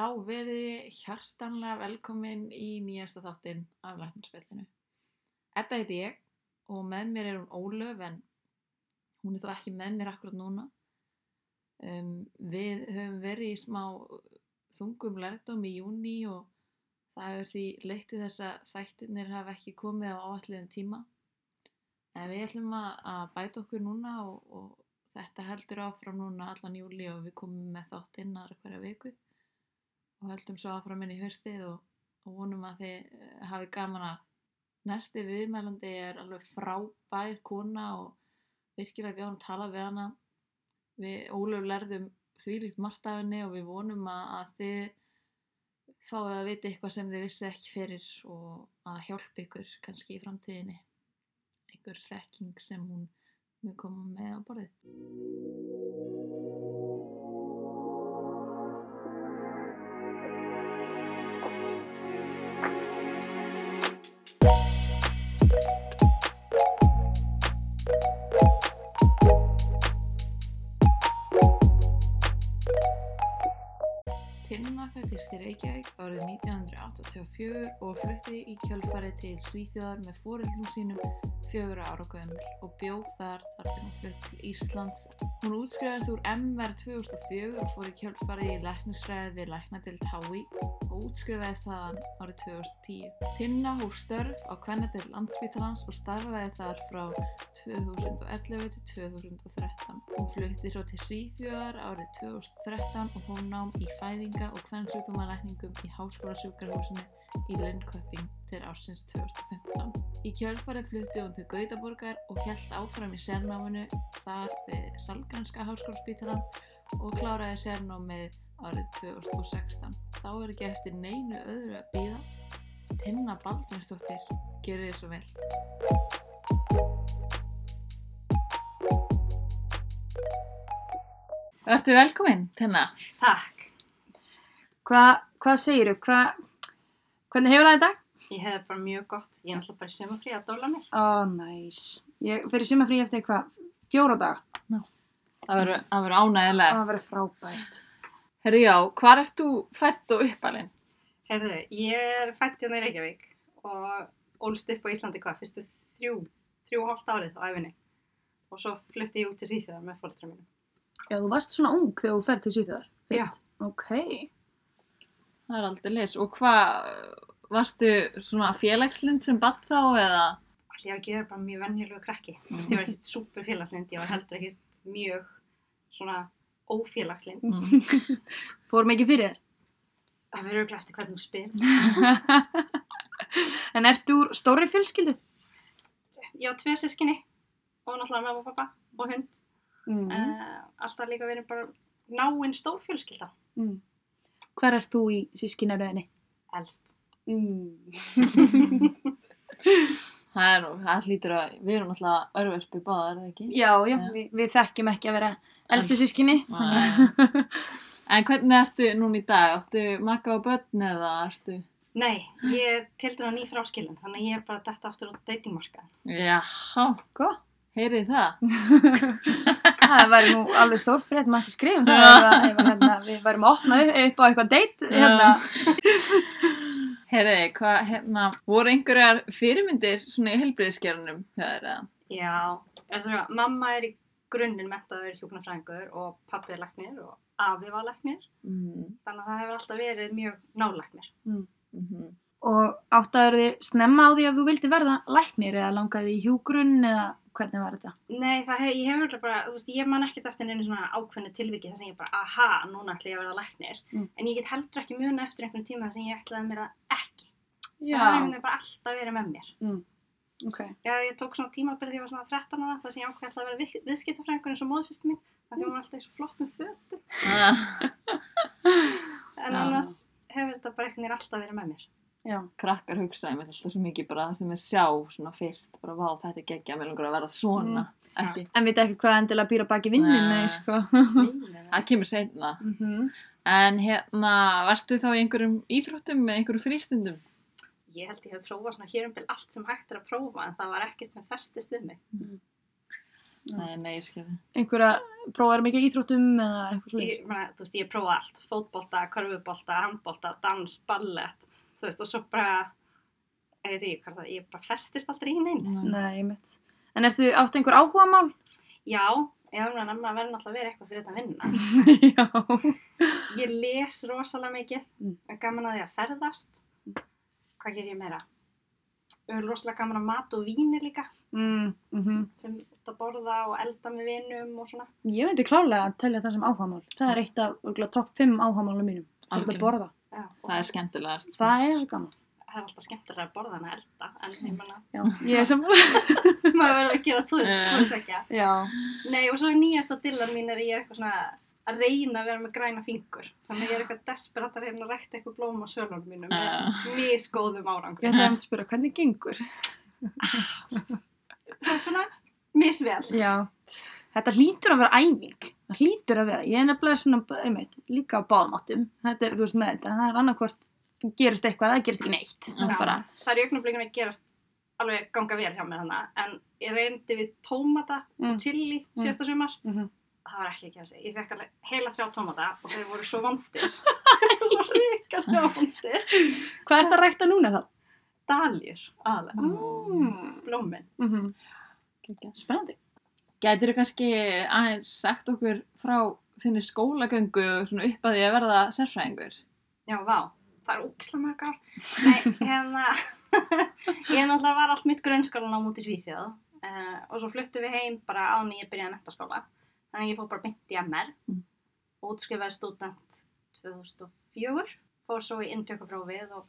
Já, verið hjartanlega velkomin í nýjasta þáttinn af læknarsspillinu. Þetta heiti ég og með mér er hún Ólöf en hún er þó ekki með mér akkurat núna. Um, við höfum verið í smá þungum lærdóm í júni og það er því leiktið þess að þættirnir hafa ekki komið á áalliðum tíma. En við ætlum að bæta okkur núna og, og þetta heldur áfram núna allan júli og við komum með þáttinn aðra hverja viku og höldum svo áfram inn í höstið og, og vonum að þið eh, hafi gaman að næsti viðmælandi er alveg frábær kona og virkilega gaman að tala við hana. Við Ólöf lærðum þvílíkt margt af henni og við vonum að, að þið fáið að vita eitthvað sem þið vissi ekki fyrir og að hjálpa ykkur kannski í framtíðinni. Einhver þekking sem hún mun koma með á borðið fættist í Reykjavík árið 1984 og flutti í kjölfarið til Svíþjóðar með foreldrum sínum fjögur ára gömul og bjóð þar þar til hún flutt til Íslands. Hún útskrifaðist úr MR 2004 og fór í kjölfarið í læknisfræði við læknadild HÍ og útskrifaðist þaðan árið 2010. Tinna hóf störf á kvennadild landsbítalans og starfaði þar frá 2011 til 2013. Hún flutti svo til Svíþjóðar árið 2013 og hún nám í fæðinga og kvennsjúkdómalækningum í Háskólasjúkarhúsinu í Linköping til ársins 2015. Í kjölfarið flutti hún til Gautaborgar og held áfram í sérnáminu þar við Salgranska háskólaspítalan og kláraði sérnámið árið 2016. Þá er ekki eftir neinu öðru að býða. Tinna Baldvinsdóttir, gerir þið svo vel. Vertu velkominn, Tinna. Takk. Hvað hva segiru? Hva, hvernig hefur það í dag? Ég hefði bara mjög gott. Ég er náttúrulega bara í sumafrí að dóla mér. Ó, oh, næs. Ég fyrir sumafrí eftir hvað? Fjóra daga. Það verður það verður ánægilegt. Það verður frábært. Herru já, hvar ert þú fætt og uppalinn? Herðu, ég er fætt hérna í Reykjavík og ólst upp á Íslandi hvað? Fyrstu þrjú, þrjú og hálft árið á æfinni. Og svo flutti ég út til Svíþjóðar með fólkdra mínum. Já, þú varst svona ung þegar þú ferð til Svíþjóðar. fyrst. Ok. Það er aldrei leys. Og hvað, varstu svona félagslind sem batt þá eða? Allir ég að gera bara mjög venjulegu krakki. Þú veist, ég var ekkert súper félagslind, ég var heldur ekkert mjög svona ófélagslind. Mm. Fór mikið fyrir þér. Það verður auðvitað eftir hvernig þú spyr. En ertu úr stóri fjölskyldu? Ég á tvei sískinni og náttúrulega mamma og pappa og hund. Mm. Uh, alltaf líka verið bara náinn stórfjölskylda. Mm. Hver ert þú í sískinaröðinni? Elst. Mm. Það er nú, það hlýtur að, við erum alltaf örverspi báðar, er það ekki? Já, já, Já. Við, við þekkjum ekki að vera elstu sískinni. Nei. En hvernig ertu núna í dag? Áttu makka og börn eða ertu? Nei, ég er til dæna ný fráskilin, þannig ég er bara detta aftur á datingmarka. Jáhá, Góð. heyrið það? Það væri nú alveg stór fyrir að maður skrifum það ef, að- ef að, hérna, við værum að opna upp, á eitthvað date hérna. Heyrið, hvað, hérna, voru einhverjar fyrirmyndir svona í helbriðiskerunum hjá þér eða? Já, þess að mamma er í grunninn mentaður hjúknarfræðingur og pappi er læknir og afi var læknir, Mm. þannig að það hefur alltaf verið mjög nálæknir. Mm -hmm. Og áttaður þið snemma á því að þú vildi verða læknir eða langaði í hjúgrunn eða hvernig var þetta? Nei, það hef, ég hefur örugglega bara, þú veist, ég man ekkert eftir einu svona ákveðnu tilviki þar sem ég bara, aha, núna ætla ég að verða læknir. Mm. En ég get heldur ekki muna eftir einhvern tíma þar sem ég ætlaði mér það ekki. Það hefur einhvern veginn bara alltaf verið með mér. Mm. Ok. Já, ég tók svona tímabilið þegar ég var svona 13 ára þar sem ég ákveði alltaf að vera við, viðskiptafræðingur eins og móðsýst mín. Það því hún var alltaf í svo flottum fötum. Ah, En Já. annars hefur þetta bara einhvern veginn alltaf verið með mér. Já. krakkar hugsaði mér alltaf svo mikið bara það sem er sjá svona fyrst, bara vá þetta er geggja, mér langar að verða svona, ekki? En veit ekki hvað endilega býr að baki vinninni, Nei. sko. Það kemur seinna. Mhm. En hérna, varstu þá í einhverjum íþróttum með einhverjum frístundum? Ég held ég hef prófað svona hér um bil allt sem hægt er að prófa en það var ekkert sem festist við mig. Nei, nei, ég skil þið. Einhverja prófaður mikið íþróttum eða eitthvað Ég, slúðis? veist, ég prófa allt, fótbolta, körfubolta, handbolta, dans, ballett, þú veist, og svo bara, ég veit ekki hvað það, ég bara festist aldrei í neinn. Nei, ég mitt. En ertu átt einhver áhuga mál? Já, ég hef náttúrulega maður verður náttúrulega að vera eitthvað fyrir þetta að vinna. Já. Ég les rosalega mikið, Mm. gaman að því að ferðast. Hvað ger ég meira? Ég rosalega gaman að mat og víni líka, Mm, mm fyrir út að borða og elda með vinum og svona. Ég myndi klálega að telja það sem áhuga mál. Það er eitt af topp 5 áhuga málum mínum. Er að borða. Já, Það er skemmtilegast. Það er svo gaman. það er alltaf skemmtilega að borða að elda, en ég menna, Já, ég er sem... maður verður að gera tóð, Eh. þú veist ekki að. Já. Nei, og svo er nýjasta dillan mín er ég er eitthvað svona að reyna að vera með græna fingur. Þannig að ég er eitthvað desperat að reyna að rækta eitthvað blóm á svölunum mínum með Ah. misgóðum Ég árangur. ætlaði að spyrja hvernig gengur. Það er svona misvel. Já. Þetta hlýtur að vera æfing. Það hlýtur að vera. Ég er nefnilega svona, einmitt, líka á báðmáttum. Þetta er, þú veist, með þetta. Það er annarkvort gerist eitthvað, það gerist ekki neitt. Það Já. bara, Það er í augnablikinu að gerast alveg ganga vel hjá mér hana. En ég reyndi við tómata Mm. og chili Mm. síðasta sumar. mm Það var ekki ekki að segja. Ég fekk alveg heila þrjá tómata og þeir voru svo vondir. svo ríkarlega vondir. Hvað er þetta að rækta núna þá? Daljur, aðalega. Mm. Blómin. Mm Spennandi. Gætir þú kannski aðeins sagt okkur frá þinni skólagöngu svona upp að því að verða sérfræðingur? Já, vá, það er ógislega mörg ár. Nei, hérna, ég náttúrulega var allt mitt grunnskólan á múti Svíþjóð uh, og svo fluttum við heim bara á mig ég byrjaði mentaskóla. Þannig ég fór bara beint í MR Mm. útskrifaði stúdent 2004, fór svo í inntökuprófið og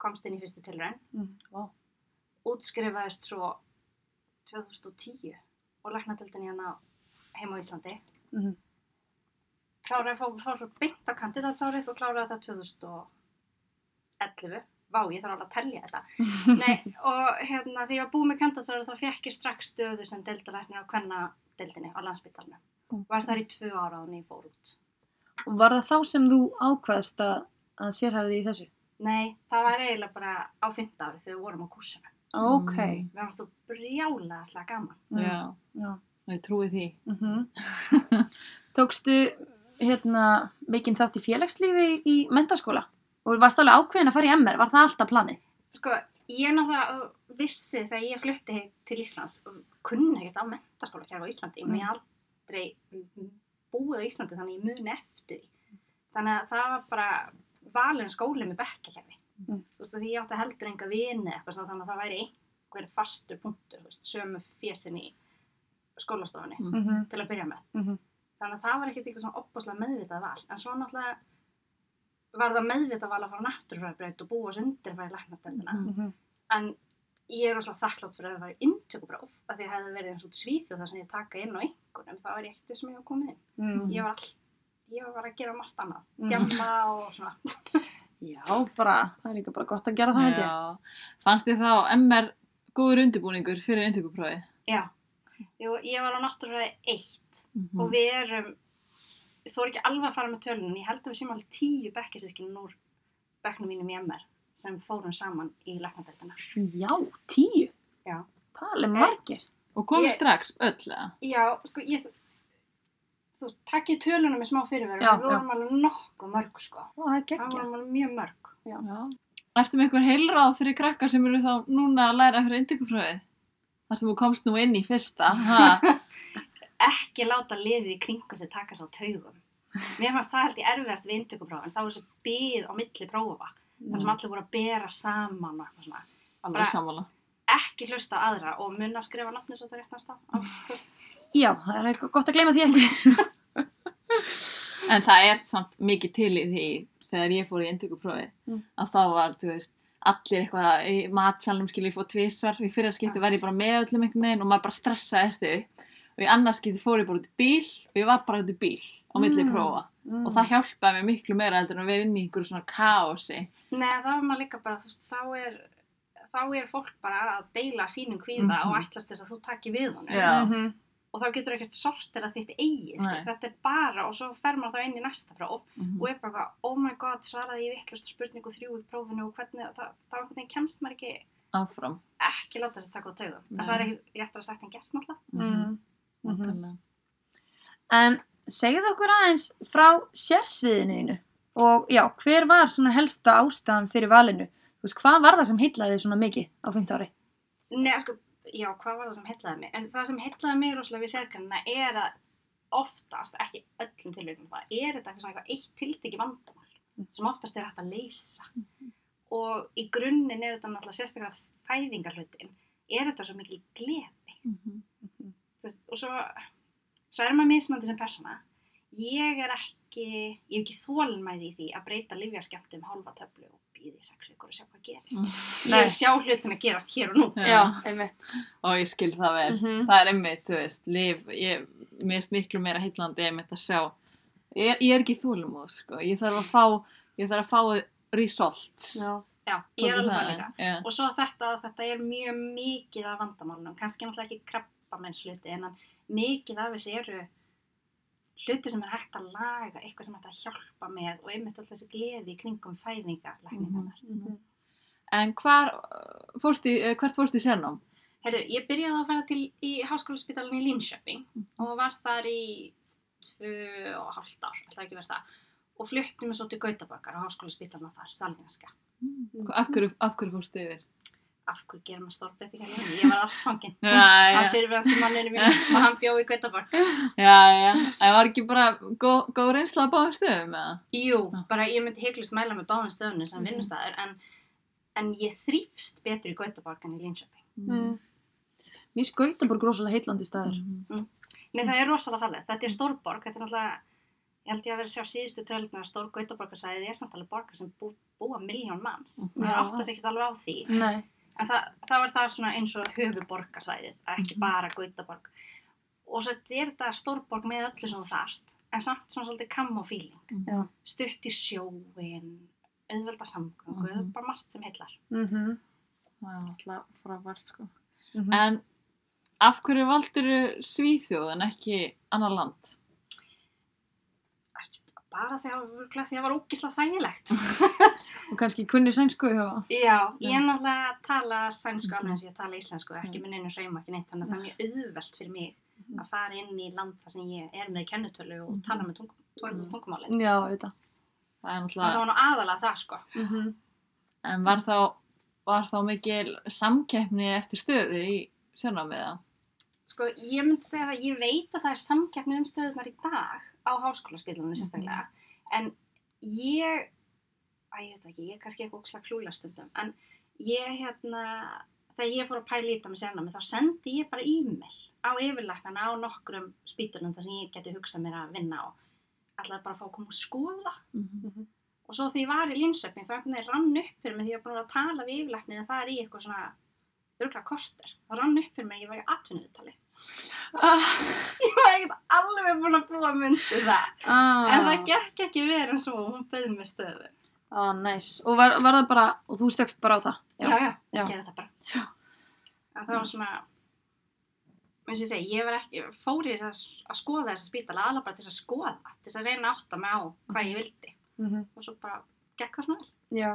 komst inn í fyrstu tilræn. Mm. Útskrifaðist svo 2010 og læknadeldin hérna heim á Íslandi. Mhm. Kláraði fór, fór svo beint á kandidatsárið og kláraði það 2011. Vá, ég þarf alveg að telja þetta. Nei, og hérna ég var búið með kandidatsárið þá fekk ég strax stöðu sem deildalæknir á kvennadeildinni á landsbytarnu. Mm. Var þar í tvö ára og ég fór út. Og var það þá sem þú ákvaðst að, að sérhafið í þessu? Nei, það var eiginlega bara á fymta ári þegar við vorum á kursinu. Ok. Mm. Við varum stóð brjálega slag gaman. Mm. Já, Já. ég trúi því. Mm Tókstu hérna mikinn þátt í félagslífi í mentaskóla? Og varst alveg ákveðin að fara í MR? Var það alltaf planið? Sko, ég náttúrulega vissi þegar ég flutti til Íslands og kunni ekkert á mentaskóla hér á Íslandi. Mm. Ég hef aldrei mm, búið á Íslandi þannig ég muni eftir því. Þannig að það var bara valin skóli með bekkjakerfi. Mm. Þú veist, því ég átti heldur enga vini eitthvað svona þannig að það væri einhver fastur punktur, þú veist, sömu fjesin í skólastofunni Mm. Mm -hmm. til að byrja með. Mm -hmm. Þannig að það var ekkert eitthvað svona opbáslega meðvitað val. En svo náttúrulega var það meðvitað val að fara náttúrufræðbraut og búa svo undir að fara í læknadeldina. Mhm. En ég er rosalega þakklátt fyrir að það var inntökupróf. Að því að hefði verið eins út í Svíþjóð þar sem ég taka inn á einhvernum. Það var ég ekkert sem ég var komið inn. Mm. Ég var all, ég var bara að gera margt annað. Mm. Djamma og svona. Já, bara, það er líka bara gott að gera það held ég. Já. Fannst þið þá MR góður undirbúningur fyrir inntökuprófið? Já. Jú, ég var á náttúrufræði eitt Mm. og við erum, ég þór ekki alveg að fara með tölunum. Ég held að við séum alveg tíu bekkisískinn úr bekknum mínum í MR sem fórum saman í læknadeldina. Já, tíu. Já. Það er margir. Og komið strax öll eða? Já, sko, ég, þú veist, takkið tölunum með smá fyrirveru, Já, við vorum alveg nokkuð mörg, sko. Ó, það er Það geggja. vorum alveg mjög mörg. Já. Ertu með einhver heilráð fyrir krakkar sem eru þá núna að læra fyrir inntökuprófið? Þar sem þú komst nú inn í fyrsta. Ha? Ekki láta liðið í kringum sem taka sá taugum. Mér fannst það held ég erfiðast við inntökuprófin, þá var þessi byð á milli prófa, þar sem allir voru að bera saman og eitthvað svona. Alveg Bara- sammála. Ekki hlusta á aðra og munna að skrifa nafni svo það réttast á. á. Já, það er eitthvað gott að gleyma því ekki. En það er samt mikið til í því þegar ég fór í inntökuprófið Mm. að þá var, þú veist, allir eitthvað í matsalnum skilja ég fór tvisvar í fyrra skipti var ég bara með öllum einhvern veginn og maður bara stressaði eftir og í annars skipti fór ég bara út í bíl og ég var bara út í bíl á milli Mm. prófa Mm. og það hjálpaði mér miklu meira að vera inn í einhverju svona kaosi Nei, þá er maður líka bara, þú veist, þá er, þá er fólk bara að deila sínum kvíða Mhm. og ætlast þess að þú takir við honum. Mhm. Og þá getur ekkert sortir að þitt eigi, Nei. skil. þetta er bara, og svo fer maður þá inn í næsta próf Mhm. og er bara eitthvað, oh my god, svaraði ég vittlust á spurningu þrjú í prófinu og hvernig, það, þá einhvern veginn kemst maður ekki, áfram ekki láta þess að taka á taugum. Nei. Það er ekki léttar að sagt en gert náttúrulega. Mm. Mhm. nákvæmlega. En segðu okkur aðeins frá sérsviðinu og já, hver var svona helsta ástæðan fyrir valinu? Þú veist, hvað var það sem heitlaði þig svona mikið á 15 ári? Nei, sko, já, hvað var það sem heitlaði mig? En það sem heitlaði mig rosalega við sérgreinina er að oftast, ekki öllum tilvíkum það, er þetta eitthvað svona eitt tiltekki vandamál sem oftast er hægt að leysa. Og í grunninn er þetta náttúrulega sérstaklega fæðingarhlutin, er þetta svo mikil gleði. Mhm. Þú Veist, og svo, svo er maður mismandi sem persóna. Ég er ekki, ég hef ekki þólinmæði í því að breyta livjaskemmtum hálfa töflu og býði í sex vikur og sjá hvað gerist. Ég Nei. vil sjá hlutin að gerast hér og nú. Já. einmitt. Og ég skil það vel. Mhm. Það er einmitt, þú veist, lif, ég, finnst miklu meira heitlandi einmitt að sjá. Ég, ég er ekki þólumóð, sko. Ég þarf að fá, ég þarf að fá result. Já. Já, ég er alveg það líka. Já. Og svo þetta, þetta er mjög mikið af vandamálunum, kannski náttúrulega ekki krabbamenns hluti, en að mikið af þessi eru hluti sem er hægt að laga, eitthvað sem er hægt að hjálpa með og einmitt alltaf þessi gleði kringum fæðingarlækningarnar. Mhm. En hvar fórstu, í- eh, hvert fórstu í sérnám? Herðu, ég byrjaði að fara til í háskólaspítalinn í Linköping og var þar í tvö og hálft ár, alltaf ekki verið það, og flutti mig svo til Gautaborgar á háskólaspítalinn þar, Salvinska. Af hverju, hverju fórstu yfir? Af hverju gerum maður stórbreytingar henni? Ég var ástfangin. Já, Af já, fyrirvægandi manninu mín og hann bjó í Gautaborg. já, já. Það var ekki bara góð, góð reynsla að báðum stöðum, eða? Jú, Já. bara ég myndi heiklust mæla með báðum stöðunni sem Mhm. vinnustæður en, en ég þrýfst betur í Gautaborg en í Linköping. Mm. Mér skauta bara rosalega heitlandi staður. Mhm. Nei, það er rosalega fallið. Þetta er stórborg, þetta er náttúrulega, ég held ég að vera að sjá síðustu töluna að stór Gautaborgarsvæðið er samt alveg borgar sem bú, búa miljón manns. Mhm. Það Já. áttast ekki alveg á því. Nei. En það, það var það svona eins og höfuborgarsvæðið, ekki Mhm. bara Gautaborg. Og svo er þetta stórborg með öllu sem þú þarft, en samt svona svolítið kammo feeling. Já. Stutt í sjóin, auðvelda samgöngu, er Mhm. bara margt sem heillar. Mm Það er alltaf frábært, sko. -hmm. En af hverju valdur Svíþjóð en ekki annar land? Bara því að það var ógislega þægilegt. Og kannski kunni sænsku, já. Já, ég er náttúrulega að tala sænsku alveg eins og ég tala íslensku, ekki með neinu hreima ekki neitt, þannig að það er mjög auðvelt fyrir mig Mhm. að fara inn í land þar sem ég er með kennutölu og Mhm. tala með tung, tung, Mhm. tungumálinn. Já, auðvitað. Það er En það náttúrulega, var nú aðalega það, sko. Mm -hmm. en var þá, var þá mikil samkeppni eftir stöðu í sérnámið, eða? Sko, ég myndi segja það, ég veit að það er samkeppni um stöðunar í dag á háskólaspílunum sérstaklega, en ég, að ég veit ekki, ég er kannski eitthvað ókslega klúla stundum, en ég hérna, þegar ég fór að pæla í þetta með sérnámi, þá sendi ég bara e-mail á yfirlæknana á nokkrum spítunum þar sem ég geti hugsað mér að vinna á, ætlaði bara að fá að koma og skoða. Mhm. Og svo því ég var í Linköping, þá einhvern veginn rann upp fyrir mig því ég var búin að tala við yfirlæknið en það er í eitthvað svona örgulega korter. Það rann upp fyrir mig að ég var í atvinnuðtali. Ah, Ég var ekkert alveg búin að búa myndi það. ah. En það gekk ekki verið eins og hún bauð með stöðu. Ah, næs. Og var, var það bara, og þú stökkst bara á það? Já, já, Já. ég gerði það bara. Já. En það var svona, eins og ég segi, ég var ekki, fór þess að, að skoða þessa spítala, alveg bara til þess að skoða, til þess að reyna að átta mig á hvað ég vildi. Mm Og svo bara gekk það svona vel. Já.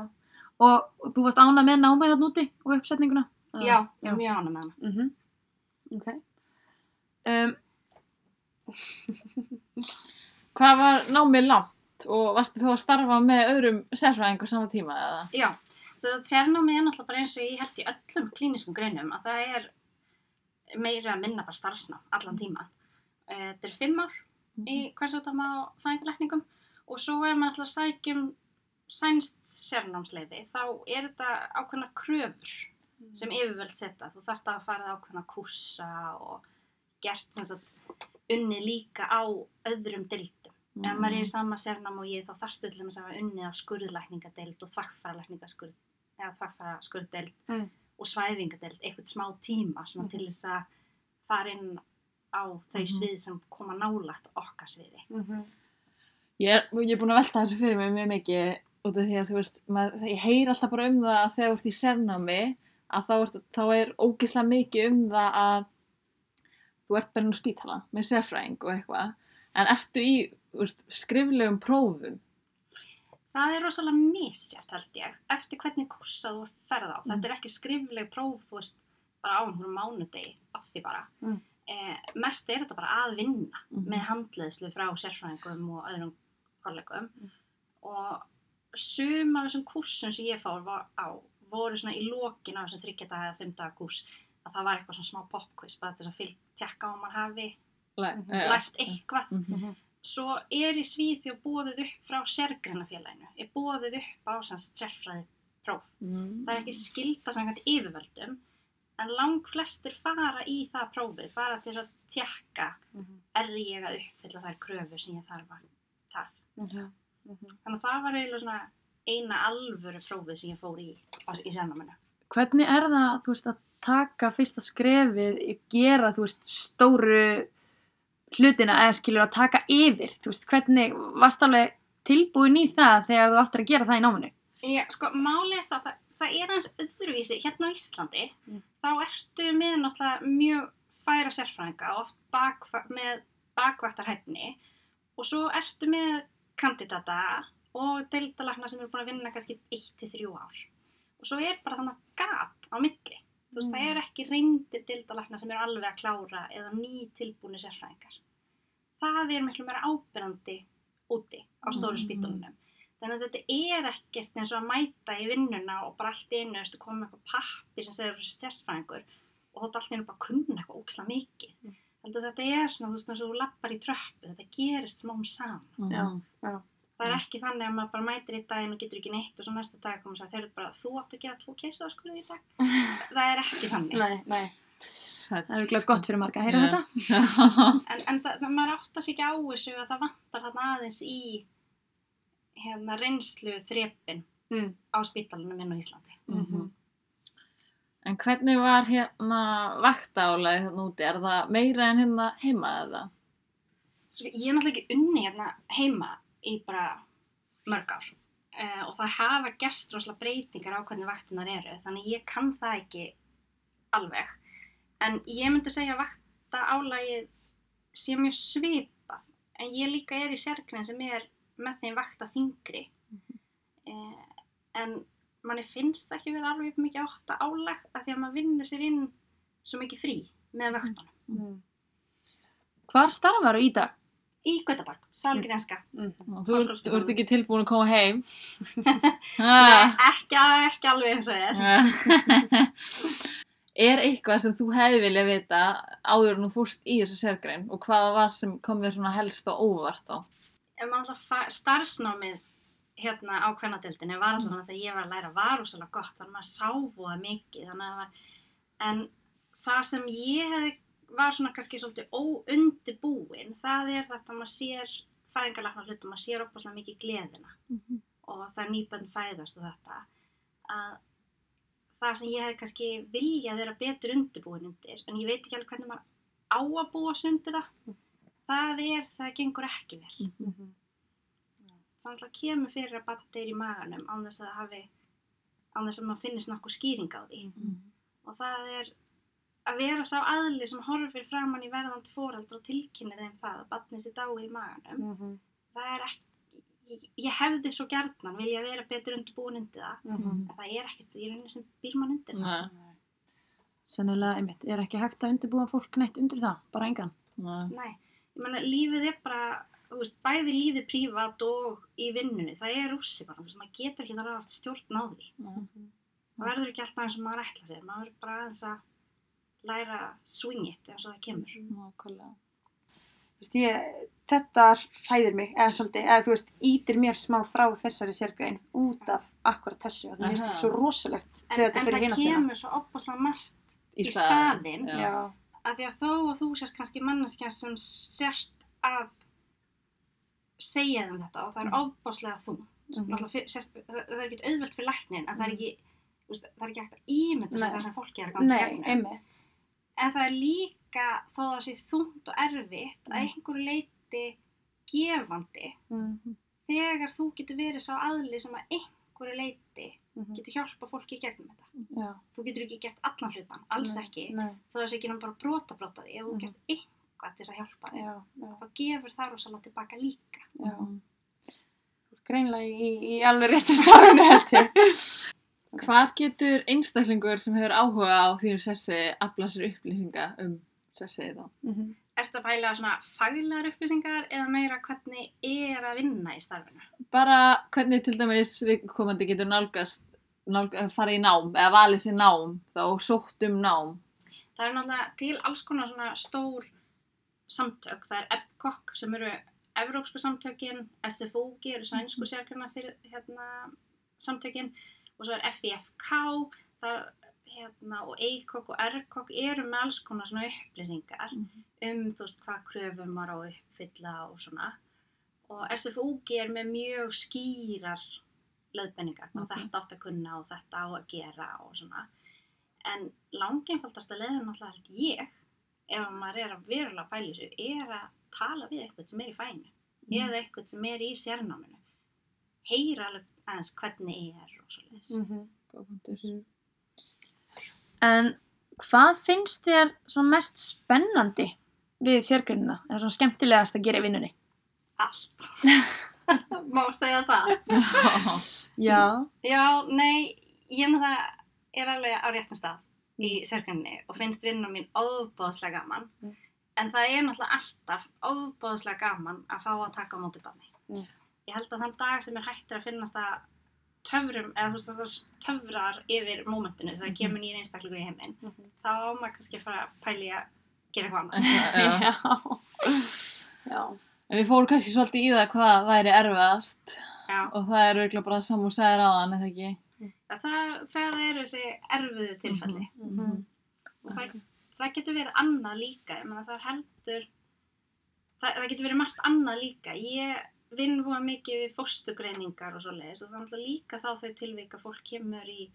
Og, þú varst ánað með námið þarna úti og uppsetninguna? Já, ég já. mjög ánum með hana. Mm Ok. Um, Hvað var námið langt og varstu þú að starfa með öðrum sérfræðingu sama tíma, eða? Já, sérnámið er náttúrulega bara eins og ég held í öllum klíniskum greinum að það er meira að minna bara starfsnám allan tíma. Eh, Þetta er fimm ár í hversjótama á fæðingarlækningum og svo ef maður ætla að sækjum sænst sérnámsleiði þá er þetta ákveðna kröfur sem yfirvöld setja. Þú þarft að fara ákveðna kursa og gert sem sagt unni líka á öðrum deildum. Ef maður er í sama sérnám og ég þá þarfstu til þess að hafa unnið á skurðlækningadeild og þvakkfæralækningaskurð eða þvakkfæraskurðdeild Mm. og svæfingadeild eitthvað smá tíma svona til þess að fara inn á þau Mhm. svið sem koma nálægt okkar sviði. Ég er, ég er búin að velta þessu fyrir mig mjög mikið út af því að þú veist, maður, ég heyr alltaf bara um það að þegar þú ert í sérnámi að þá, ert, þá er ógeðslega mikið um það að þú ert bara á spítala með sérfræðing og eitthvað en ertu í veist, skriflegum prófum Það er rosalega misjæft held ég eftir hvernig kursa þú ferð á. Mm. Þetta er ekki skrifleg próf, þú veist, bara á einhverjum mánudegi af því bara. Mm. eh, mest er þetta bara að vinna Mhm. með handleðslu frá sérfræðingum og öðrum kollegum Mm. og sum af þessum kursum sem ég fór var á voru svona í lokin á þessum þryggja daga eða daga kurs að það var eitthvað svona smá popquiz bara þess að fylg tjekka á að maður hafi Læ- Mhm. eh, lært eitthvað mhm. svo er í Svíþjóð búið upp frá sérgreinafélaginu er búið upp á sérfræði próf Mhm. það er ekki skilda samkvæmt yfirvöldum en lang flestir fara í það prófið bara til að tjekka er ég að uppfylla þær kröfur sem ég þarf að þarf. Þannig að það var eiginlega svona eina alvöru prófið sem ég fór í í sérnáminu. Hvernig er það, þú veist, að taka fyrsta skrefið, gera, þú veist, stóru hlutina eða skilur að taka yfir, þú veist, hvernig varst alveg tilbúin í það þegar þú áttir að gera það í náminu? Ég, sko, máli er það, það, það er aðeins öðruvísi hérna á Íslandi, Mm. þá ertu með náttúrulega mjög færa sérfræðinga oft bakva, með bakvaktarhæfni og svo ertu með kandidata og deildalagna sem eru búin að vinna kannski 1-3 ár. Og svo er bara þannig gat á milli. Þú veist, Mm. það er ekki reyndir deildalagna sem eru alveg að klára eða ný tilbúni sérfræðingar. Það er miklu meira ábyrrandi úti á stóru Mhm. spítunum. Þannig að þetta er ekkert eins og að mæta í vinnuna og bara allt í einu ertu komið með eitthvað pappi sem segir sérfræðingur og þú ert allt einu bara að kunna eitthvað ógislega mikið. Mm. Heldur þetta er svona, þú veist, þú lappar í tröppu, þetta gerist smám saman. Mhm. Það er ekki þannig að maður bara mætir í daginn og getur ekki neitt og svo næsta dag komur svo að þeir eru bara, þú átt að gera tvo keisaðaskurði í dag. það er ekki þannig. Nei, nei. Það er glæð gott fyrir marga að heyra Já. þetta. En, en það, maður áttar sig ekki á þessu að það vantar þarna aðeins í hérna reynslu þrepin Mm. á spítalunum inn á Íslandi. Mhm. En hvernig var hérna vaktaálega hérna úti? Er það meira en hérna heima eða? Svo, ég er náttúrulega ekki unni hérna heima í bara mörg ár uh, og það hafa gerst rosalega breytingar á hvernig vaktinar eru þannig ég kann það ekki alveg en ég myndi segja að vakta álagið sé mjög svipað en ég líka er í sérgrein sem er með þeim vakta þingri uh, en manni finnst það ekki vera alveg mikið átta álag að því að maður vinnur sér inn svo mikið frí með vaktunum Mm. Hvar starfar þú í dag? Í Gautaborg, Sálgrenska Mm. Og Þú ert, þú ert ekki tilbúin að koma heim? Nei, ekki, ekki alveg eins og er. er eitthvað sem þú hefði viljað vita áður en þú fórst í þessu sérgrein og hvaða var sem kom þér svona helst og óvart á? Ef maður alltaf starfsnámið hérna á kvennadeildinni var alltaf þannig að þegar ég var að læra var rosalega gott, þannig að maður sáfóða mikið, þannig að það var, en það sem ég hefði, var svona kannski svolítið óundibúin, það er þetta að maður sér fæðingarlakna hlutum, maður sér opaslega mikið gleðina og það er nýbönn fæðast og þetta, að það sem ég hefði kannski viljað vera betur undirbúin undir, en ég veit ekki alveg hvernig maður á að búa sig undir það, það er, það gengur ekki vel. Það alltaf kemur fyrir að batna er í maganum án þess að það hafi, án þess að maður finnist nokkuð skýring á því. Og það er að vera sá aðli sem horfir framann í verðandi fóraldra og tilkynni þeim það að batnið sér dáið í maganum. Það er ekki, ég, ég hefði svo gjarnan vilja vera betur undirbúin undir það. En það er ekkert, ég er henni sem býr mann undir það. Nei, Sennilega, einmitt, er ekki hægt að undirbúa fólk neitt undir það, bara engan. nei. Nei, ég meina lífið er bara, þú veist, bæði lífið prívat og í vinnunni, það er rússi bara, þú veist, maður getur ekki þar að haft stjórn á því. nei. Það verður ekki alltaf eins og maður ætla sér, maður verður bara aðeins að læra swing it eins og það kemur. Nákvæmlega. Þú veist, ég, þetta hræðir mig, eða svolítið, eða þú veist, ítir mér smá frá þessari sérgrein út af akkurat þessu, að það finnst þetta svo rosalegt En, en það hináttina. kemur svo opaslega margt Í, Í staðinn. staðinn, Já. Já, að því að þó og þú sérst kannski manneskja sem sérst að segja þeim þetta og það er Mm. ofbáslega þú. Mhm. Sérst, það, það er ekki auðvelt fyrir læknin en það er ekki, þú veist, það er ekki að sér Nei. það sem fólki er að ganga Nei, einmitt. En það er líka þó að það sé þungt og erfitt að Mm. einhverju leiti gefandi Mhm, þegar þú getur verið sá aðli sem að einhverju leiti mhm. getur hjálpa fólki í gegnum þetta. Já, Þú getur ekki gert allan hlutan, alls Nei, ekki, Nei, þó það sé ekki náttúrulega bara brota brota því, ef þú Mhm. gert eitthvað til þess að hjálpa þig, já, já, þá gefur það rosalega tilbaka líka. já. Greinlega í, í alveg réttu stafinu, held ég. Hvar getur einstaklingur sem hefur áhuga á þínu sessi afla sér upplýsinga um sem segir þá. Mhm. Ertu að pæla svona faglegar upplýsingar eða meira hvernig er að vinna í starfinu? Bara hvernig til dæmis viðkomandi getur nálgast, nálgast fara í nám eða valið sér nám þá sótt um nám. Það er náttúrulega til alls konar svona stór samtök. Það er EBCOC sem eru Evrópsku samtökin, SFOG eru sænsku sérkjörna fyrir hérna, samtökin og svo er FIFK það, hérna, og EIKOK og RKOK eru með alls konar svona upplýsingar um þú veist hvað kröfum maður á að uppfylla og svona. Og SFOG er með mjög skýrar leiðbenningar og Ok. þetta átt að kunna og þetta á að gera og svona. En langeinfaldasta leiðin náttúrulega held ég ef maður er að verulega í þessu er að tala við eitthvað sem er í fænu eða eitthvað sem er í sérnáminu. Heyra alveg aðeins hvernig er og svo leis Mhm. Góð punktur. En hvað finnst þér svona mest spennandi við sérgreinina? Eða svona skemmtilegast að gera í vinnunni? allt má segja það Já. já, nei, ég með það er alveg á réttum stað í sérkenni og finnst vinna mín óbóðslega gaman Mm. en það er náttúrulega alltaf óbóðslega gaman að fá að taka á móti banni Mm. Ég held að þann dag sem er hættur að finnast að töfrum, eða þú veist það töfrar yfir mómentinu þegar Mhm. kemur nýjir einstaklingur í heiminn Mhm. þá á maður kannski að fara að pæli að gera eitthvað annað Já. Já. En við fórum kannski svolítið í það hvað væri erfiðast Já. og það er auðvitað bara það sem þú segir á hann, eða ekki? Það, það, það eru þessi erfiðu tilfelli Mhm. og það, það getur verið annað líka ég meina það er heldur það, það getur verið margt annað líka ég vinn hóa mikið við fóstugreiningar og svo leiðis og það er alltaf líka þá þau tilvík að fólk kemur í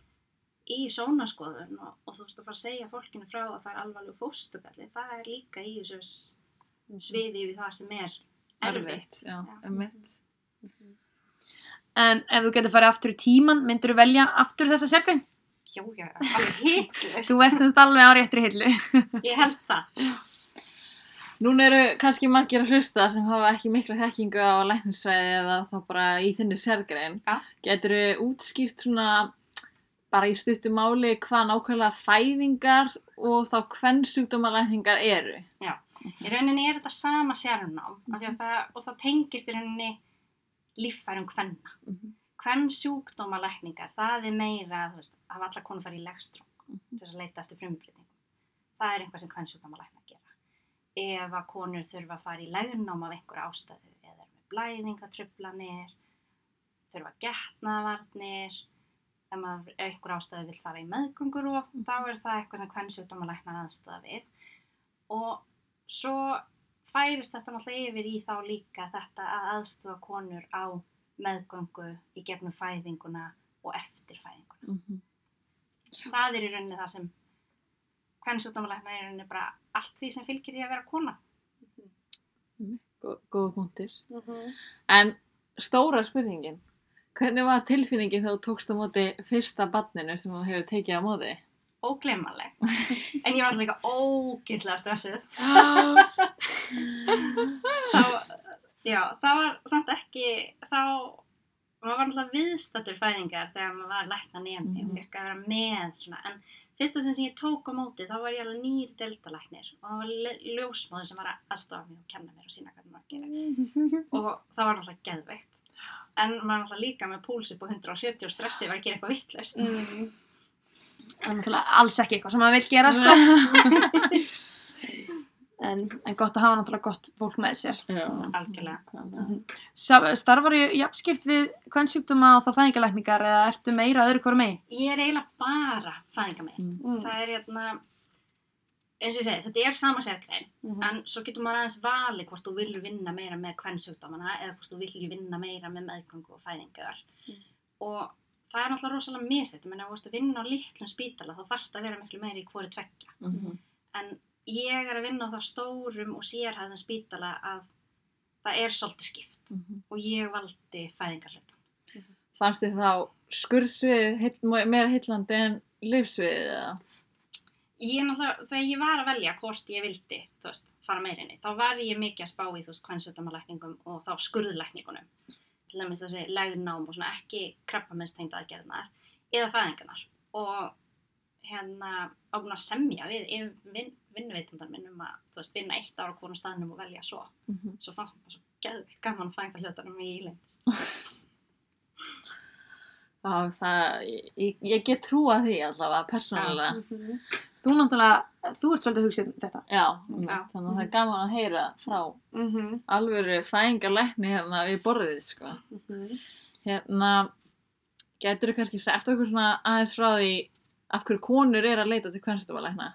í sónaskoðun og, og þú veist að fara að segja fólkinu frá að það er alvarleg fóstugalli það er líka í þessu s- sviði við það sem er erfitt Já, Já. ummitt. En ef þú getur farið aftur í tíman, myndur þú velja aftur þessa sérgrein? já, já, alveg hitlust Þú ert semst alveg á réttri hillu. ég held það Núna eru kannski margir að hlusta sem hafa ekki mikla þekkingu á læknisfræði eða þá bara í þinni sérgrein. Já. Getur þú útskýrt svona bara í stuttu máli hvað nákvæmlega fæðingar og þá hvern sjúkdómalækningar eru? Í rauninni er þetta sama sérnám mm -hmm. það, og það tengist í rauninni líffærum hvenna. Mhm. Hvern sjúkdómalækningar, það er meira, veist, að alla konur fara í legstróng Mhm. til þess að leita eftir frumbreytingum. Það er eitthvað sem hvern sjúkdómalæknar gera. Ef að konur þurfa að fara í legnám af einhverja ástæðu eða er með blæðingatrublanir, þurfa getnaðvarnir, ef maður ef einhver ástæðu vil fara í meðgöngurof, þá er það eitthvað sem hvern sjúkdómalæknar aðstöða við og svo færist þetta náttúrulega yfir í þá líka þetta að aðstofa konur á meðgöngu í gegnum fæðinguna og eftir fæðinguna. Mhm. Það er í rauninni það sem hvern sjúkdómalæknar er í rauninni bara allt því sem fylgir því að vera kona. Gó- Góða punktir. En stóra spurningin, hvernig var tilfinningin þú tókst á móti fyrsta barninu sem þú hefur tekið á móti? Ógleymanleg. En ég var alltaf líka ógeðslega stressuð. þá, já, það var samt ekki, þá, maður var alltaf viðstættur fæðingar þegar maður var lækna nefni og Mhm. fekk að vera með svona, en fyrsta sem ég tók á móti þá var ég alveg nýr deltalæknir og það var ljósmóður sem var að aðstofa mig og kenna mér og sína hvernig maður gera og það var náttúrulega geðveikt en maður náttúrulega líka með púls upp á 170 og stressi var að gera eitthvað vittlust Mm. Það er náttúrulega alls ekki eitthvað sem maður vil gera, sko. en, en gott að hafa náttúrulega gott fólk með sér. Já. Algjörlega. Sa- Starfar í jafnskipt við hvern sjúkdóma og þá fæðingalækningar eða ertu meira öðru hverju megin? ég er eiginlega bara fæðinga mig Mm. það er hérna eins og ég segi, þetta er sama sérgrein Mhm. en svo getur maður aðeins valið hvort þú vilur vinna meira með kvennsjúkdómana eða hvort þú vilur vinna meira með meðgöngu og fæðingar Mm. og það er náttúrulega rosalega ef þú ert að vinna á litlum spítala þá þarf það að vera miklu meira í hvori tveggja Mhm. en ég er að vinna á það stórum og sérhæðum spítala að það er svolítið skipt Mhm. og ég valdi fæðingarhlutan Fannst þið þá skurðsvið heill, meira heillandi en livsvið eða? ég náttúrulega, þegar ég var að velja hvort ég vildi, þú veist, fara meirinni, þá var ég mikið að spá í, þú veist, kvennsjótamalækningum og þá skurðlækningunum. Til dæmis þessi legnám og svona ekki krabbamennstengd aðgerðnar eða fæðingarnar. Og hérna á búin að semja við yfir vin, vinnuveitandar minn um að þú veist, vinna eitt ára á hvornum staðnum og velja svo. Mhm. Svo fannst mér bara svo geðvikt gaman að fæða hlutunum í ílendist. Já, það, ég, ég get trúa því allavega, persónulega. Þú náttúrulega, þú ert svolítið að hugsa um þetta. Já, Já. þannig að það er gaman að heyra frá Mm -hmm. alvöru fæðingalækni hérna við borðið, sko. Hérna, getur þú kannski sagt okkur svona aðeins frá því af hverju konur er að leita til kvennstumvalækna?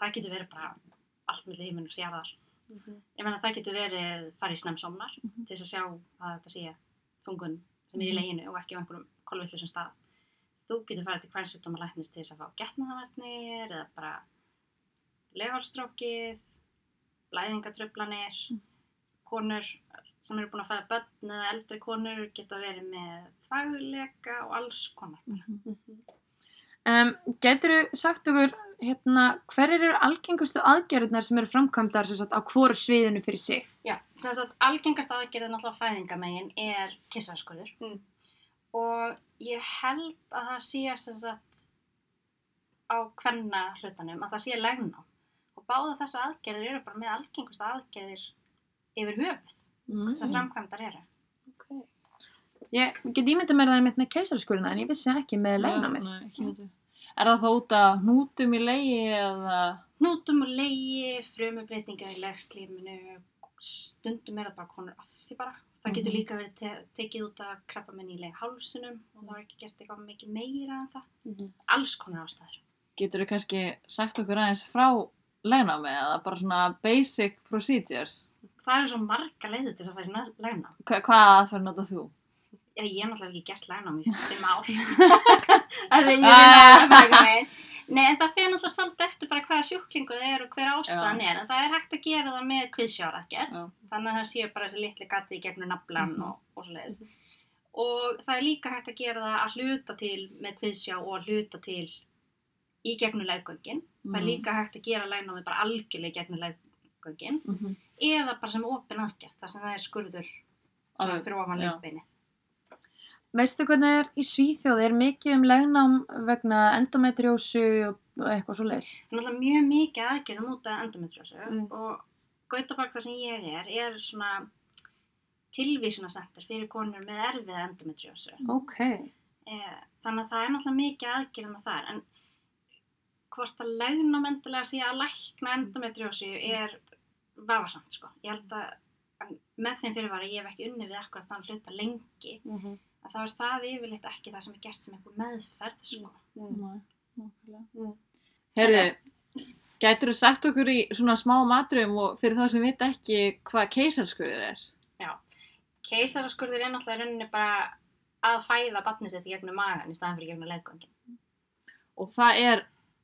Það getur verið bara allt með lífinu sérðar. Ég meina það getur verið farið í snemsomnar Mhm. til þess að sjá að þetta sé þungun sem er í Mhm. leginu og ekki á einhverjum kolvillusum stað. Þú getur farið til kvænsjúkdómalæknis til þess að fá getnaðavarnir eða bara legalstrókið, blæðingatröflanir, Mhm. konur sem eru búin að fæða börn eða eldri konur geta verið með fagleika og alls konar. Um, getur þú sagt okkur, hérna, hverjir eru algengustu aðgerðunar sem eru framkvæmdar sem sagt, á hvoru sviðinu fyrir sig? Já, sem sagt algengast aðgerðin náttúrulega fæðingamegin er kissaskurður Mm. og ég held að það sé sem sagt á kvenna hlutanum að það sé legnám og báða þessa aðgerðir eru bara með algengust aðgerðir yfir höfuð Mm. sem framkvæmdar eru. Okay. Ég get ímyndað mér það einmitt með keisaraskurina en ég vissi ekki með legnamið. Nei, ekki heldur. Er það þá út af hnútum í leiði eða... Hnútum og leigi, frumubreitingar í legslífinu, stundum er það bara konur að því bara. Það getur Mhm. líka verið te tekið út af krabba í leg hálsunum og það er ekki gert eitthvað mikið meira en það. Alls konar ástæður. Getur þú kannski sagt okkur aðeins frá legnámi eða bara svona basic procedure? Það eru svo marga leiðir til þess að fara í legnám. Hva, hvað aðferð notað þú? Já, ég hef náttúrulega ekki gert. Það er ég að taka megin. Nei, en það fyrir náttúrulega svolítið eftir bara hvaða sjúklingur það er og hver ástæðan er. En það er hægt að gera það með kviðsjáraðgerð. Já. Þannig að það séu bara þessi litli gati í gegnum naflan Mhm. og, og svo leiðis. Og það er líka hægt að gera það að hluta til með kviðsjá og að hluta til í gegnum leggöngin. Það er líka hægt að gera legnámi bara algjörlega í gegnum leggöngin. Mm -hmm. Eða bara sem opin aðgerð, þar sem það er skurður fyrir ofan já. Veistu hvernig er í Svíþjóð? Er mikið um legnám vegna endometriósu og eitthvað svo leiðis? Það er náttúrulega mjög mikið aðgerðum út af endometriósu Mm. og Gautaborg þar sem ég er, er svona tilvísunasenter fyrir konur með erfiða endometriósu. Ok. Eh, Þannig að það er náttúrulega mikið aðgerðum að þar, en hvort að legnum endilega sé að lækna endometriósu er vafasamt, sko. Ég held að með þeim fyrirvara ég hef ekki unni við akkurat þann hluta lengi, Mm að þá er það yfirleitt ekki það sem er gert sem einhver meðferð, sko. Mm. Herðu, gætur þú sagt okkur í svona smá matrum og fyrir þá sem vita ekki hvað keisarskurður er? Keisaraskurður er náttúrulega í rauninni bara að fæða batnið sitt í gegnum magan í staðan fyrir gegnum leggöngin. Og það er,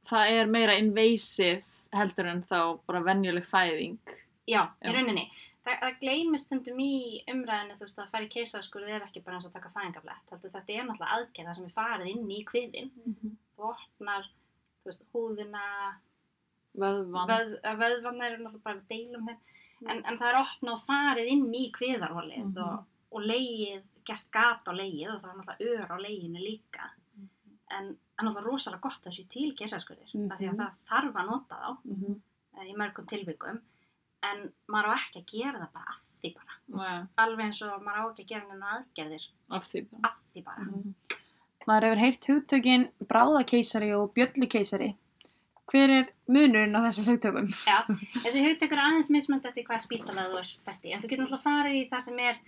það er meira invasive heldur en þá bara venjuleg fæðing. Já, Já. í rauninni. Það, það gleymist stundum í umræðinu þú veist að fara í keisaraskurð er ekki bara eins og taka fæðingablett. Þetta er náttúrulega aðgerða sem er farið inn í kviðin. Þú opnar, þú veist, húðina, Vöðvan. vöð, að vöðvarnar eru náttúrulega bara að deila um þeim. En, en það er opnað farið inn í kviðarholið Mhm. og, og leið, gert gat á leið og það er náttúrulega ör á leiðinu líka. En það er náttúrulega rosalega gott að þessu til keisaraskurðir. Mm Mhm. Því að það þarf að nota þá Mhm. eh, í mörgum tilvikum en maður á ekki að gera það bara að því bara Nei, alveg eins og maður á ekki að gera neina aðgerðir af því bara. að því bara Mhm. Maður hefur heyrt hugtökin bráðakeisari og bjöllukeisari. Hver er munurinn á þessum hugtökum? Já, þessi hugtökur er aðeins mismönd eftir hvað spítala þú ert fætt í en þú getur náttúrulega farið í það sem er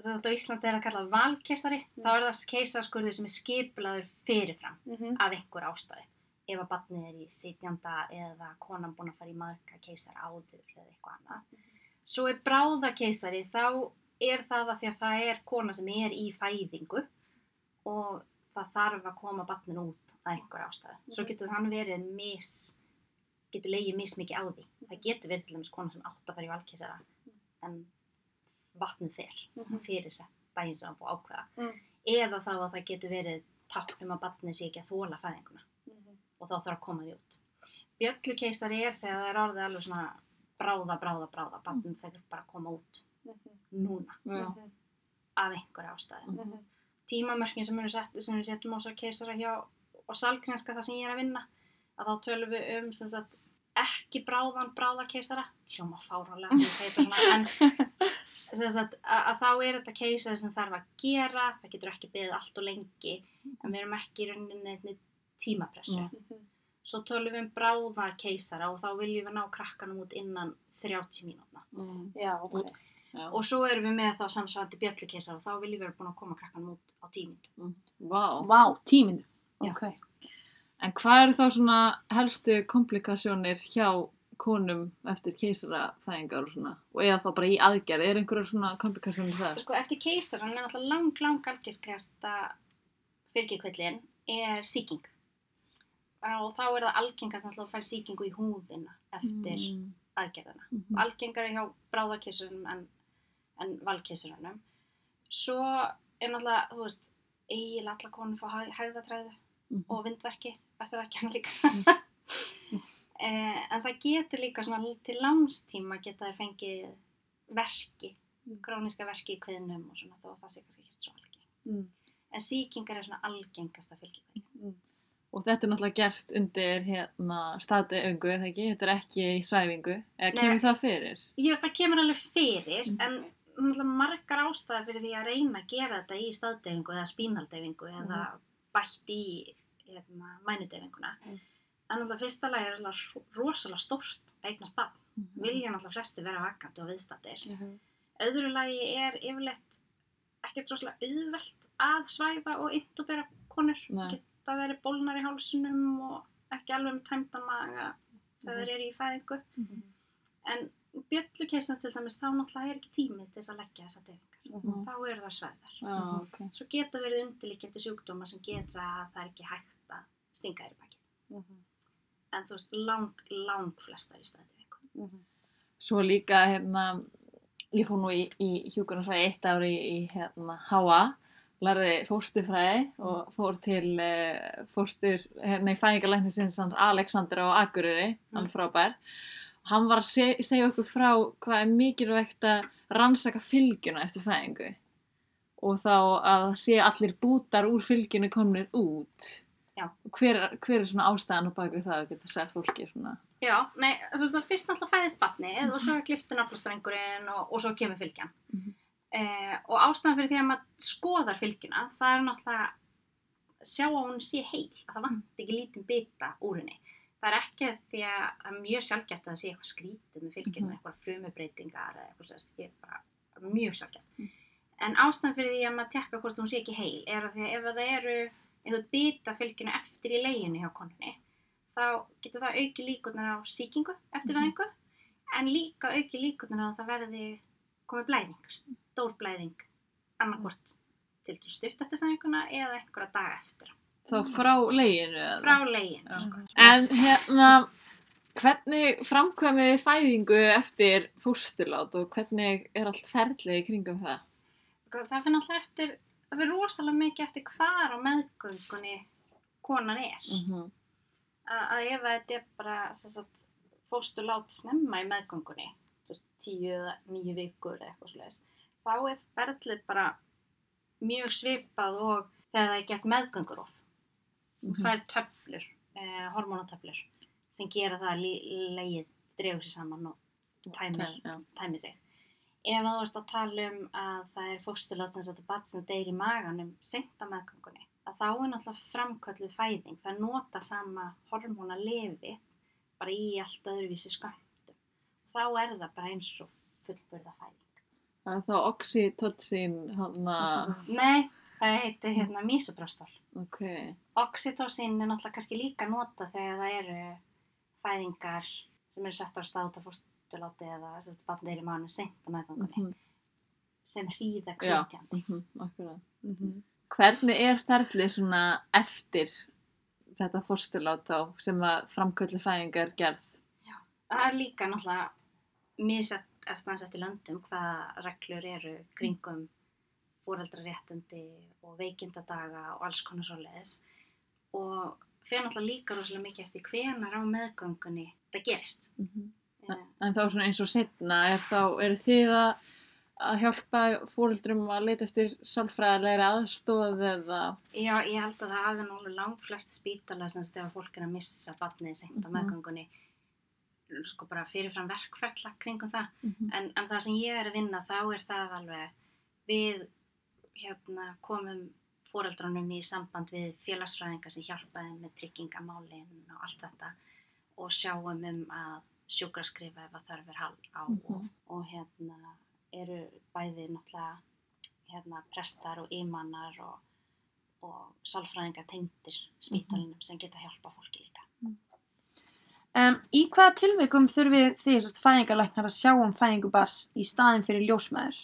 þess að á Íslandi er að kalla valkeisari þá er það keisaskurður sem er skipulaður fyrirfram af einhver ástæðu ef að barnið er í sitjanda eða konan búin að fara í marga keisar áður eða eitthvað annað. Svo er bráðakeisari, þá er það að því að það er kona sem er í fæðingu og það þarf að koma barninu út að einhver ástæðu. Svo getur hann verið mis, getur leiðið mismikið á því. Það getur verið til dæmis kona sem átt að fara í valkeisara en vatnið fer fyrir sett daginn sem hann búið ákveða. Mm. Eða þá að það getur verið táknum að barnið sé ekki að þóla fæðinguna og þá þarf að koma því út. Bjöllukeisari er þegar það er orðið alveg svona bráða, bráða, bráða, barnið þegar bara að koma út núna. Já. af einhverja ástæðu. Tímamörkin sem sett, sem við setjum á svo keisara hjá á salkrenska það sem ég er að vinna að þá tölum við um sem sagt, ekki bráðan bráðakeisara hljóma fárálega því ég segi þetta svona en sem sagt, að, að þá er þetta keisari sem þarf að gera það getur ekki beðið allt og lengi en við erum ekki í rauninni tímapressu Mm. svo tölum við um bráðakeisara og þá viljum við ná krakkanum út innan 30 mínútna Mm. Já, ok. Já. og svo erum við með þá samsvarandi bjöllukeisara og þá viljum við vera búin að koma krakkanum út á tíminn Vá. Vá, tíminu. Já. Ok. En hvað eru þá svona helstu komplikasjónir hjá konum eftir keisarafæðingar og svona? Og eða þá bara í aðgerð, er einhverjar svona komplikasjónir þar? sko eftir keisaran er náttúrulega lang, lang algiskasta fylgikvillin er sýking og þá er það algengast náttúrulega að færa sýkingu í húðina eftir Mm. aðgerðina Mhm. algengari hjá bráðakeisarunum en, en valkeisarunum svo er náttúrulega, þú veist eiginlega alla konur fá hæ- hægðatræðu Mhm. og vindverki eftir aðgerðina líka eh, en það getur líka svona til langstíma geta þær fengið verki króniska verki í kviðnum og svona að það sé kannski ekki svo algeng Mm. en sýkingar er svona algengasta fylgikvillin Og þetta er náttúrulega gert undir hérna staðdöfingu, eða ekki? Þetta er ekki í svæfingu. Eða Nei. kemur það fyrir? Já, það kemur alveg fyrir, Mm. en náttúrulega margar ástæði fyrir því að reyna að gera þetta í staðdeyfingu eða spínaldeyfingu eða bætt í hérna, mænudeyfinguna. Mm. En náttúrulega fyrsta lagi er rosalega stórt að eignast barn. Mhm. Vilja náttúrulega flesti vera vakandi og viðstattir. Mhm. Öðru lagi er yfirleitt ekkert rosalega auðvelt að svæfa og intubera konur. Nei. Geta verið bólnar í hálsunum og ekki alveg með tæmdan maga þegar Mhm. þeir eru í fæðingu. Mhm. En bjöllukeisan til dæmis, þá náttúrulega er ekki tími til þess að leggja þessa deyfingar. Mhm. Þá eru það sveðar. Svo geta verið undirlikjandi sjúkdóma sem gera að það er ekki hægt að stinga þér í baki. Mhm. En þú veist, lang, lang flestar í staðdeyfingu. Svo líka, hérna, ég fór nú í, í hjúkunarsfræði eitt ári í, í hérna, Háa, lærði fósturfræði og fór til uh, fóstur, hérna, í fæðingarlæknisins hans Alexander á Akureyri, hann frábær. Hann var að se, segja okkur frá hvað er mikilvægt að rannsaka fylgjuna eftir fæðingu og þá að sé allir bútar úr fylgjunu komnir út. Hver, hver er svona ástæðan á baku það að geta sett fólki svona? Já, nei, þú veist, það fyrst náttúrulega fæðist batnið og svo er kliftu naflastrengurinn og, og svo kemur fylgjan. Mhm. Eh, og ástæðan fyrir því að maður skoðar fylgjuna, það er náttúrulega sjá að hún sé heil, að það vanti ekki lítinn bita úr henni. Það er ekki því að það er mjög sjálfgæft að það sé eitthvað skrítið með fylgjuna, Mhm. eitthvað frumubreitingar eða eitthvað þess, það er bara mjög sjálfgæft. Mhm. En ástæðan fyrir því að maður tekka hvort hún sé ekki heil er að því að ef það eru einhvern bita fylgjuna eftir í leginu hjá konunni, þá getur það auki líkurnar á sýkingu eftir Mhm. fæðingu, en líka auki líkurnar á að það verði komið blæðing, stór blæðing, annarkvort til til stutt eftir fæðinguna eða einhverja daga eftir. Þá frá leginu eða? Frá leginu, sko. En hérna, hvernig framkvæmið þið fæðingu eftir fósturlát og hvernig er allt ferlið í kringum það? Sko, það fyrir alltaf eftir, það fyrir rosalega mikið eftir hvar á meðgöngunni konan er. Mm -hmm. Að, ef þetta er bara sem sagt, fóstur lát snemma í meðgöngunni, tíu eða nýju vikur eða eitthvað slags, þá er ferlið bara mjög svipað og þegar það er gert meðgöngurof. Mhm. Þú fær töflur, eh, hormonatöflur, sem gera það að leið dregur sér saman og tæmir Já. tæmi sig. Ef þú ert að tala um að það er fósturlát sem þetta bat sem deyr í maganum seint á meðgöngunni, að þá er náttúrulega framkölluð fæðing. Það nota sama hormóna lifið bara í allt öðruvísi skömmtum. Þá er það bara eins og fullburða fæðing. Það er þá oxytocin, hann að, Nei, það heitir hérna mísoprostol. ok, Oxytocin er náttúrulega kannski líka nota þegar það eru fæðingar sem eru sett á stát á fósturláti eða deyr í maganum seint á meðgöngunni mhm, sem hríða já, kveitjandi. mhm, akkurat. Hvernig er ferlið svona eftir þetta fósturlát þá sem að framköllu fæðingar er gerð? það er líka náttúrulega misett eftir hans eftir löndum hvaða reglur eru kringum fóreldraréttindi og veikindadaga og alls konar svo leiðis og fyrir náttúrulega líka rosalega mikið eftir hvenar á meðgöngunni það gerist. Mm Eh, En þá svona eins og setna, er þá, eru þið að, að hjálpa fóreldrum að leita eftir sálfræðilegri aðstóð eða? Já, ég held að það hafi náttúrulega langflest spítala sem þegar fólk er að missa barnið seint á Mhm. meðgöngunni sko bara fyrirfram verkferðla kringum það Mhm. en, en það sem ég er að vinna þá er það alveg við hérna komum fóreldrunum í samband við félagsfræðinga sem hjálpa þeim með tryggingamálin og allt þetta og sjáum um að sjúkraskrifa ef að þarf er hal á og, Mhm. og hérna eru bæði náttúrulega hérna prestar og ímannar og, og sálfræðinga tengdir spítalinum sem geta hjálpa fólki. Um, í hvaða tilveikum þurfið þið þessast fæðingarlæknar að sjá um fæðingu bars í staðin fyrir ljósmaður?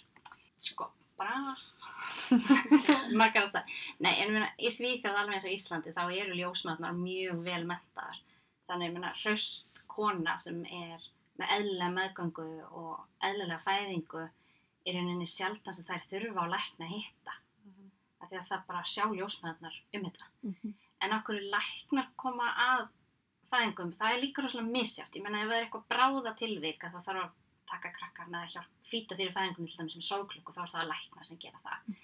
Sko, bara margar að stað. Nei, en ég meina, í Svíþjóð alveg eins og Íslandi þá eru ljósmaðurnar mjög vel mentaðar. Þannig, ég meina, hraust kona sem er með eðlilega meðgöngu og eðlilega fæðingu er rauninni sjaldan sem þær þurfa á lækna að hitta. Af því að það bara sjá ljósmaðurnar um þetta. Mhm. En okkur læknar koma að fæðingum, það er líka rosalega misjátt. Ég meina, ef það er eitthvað bráða tilvik að það þarf að taka krakkar með að hjálp, flýta fyrir fæðingum til dæmis sem sóklukku, þá er það að lækna sem gera það.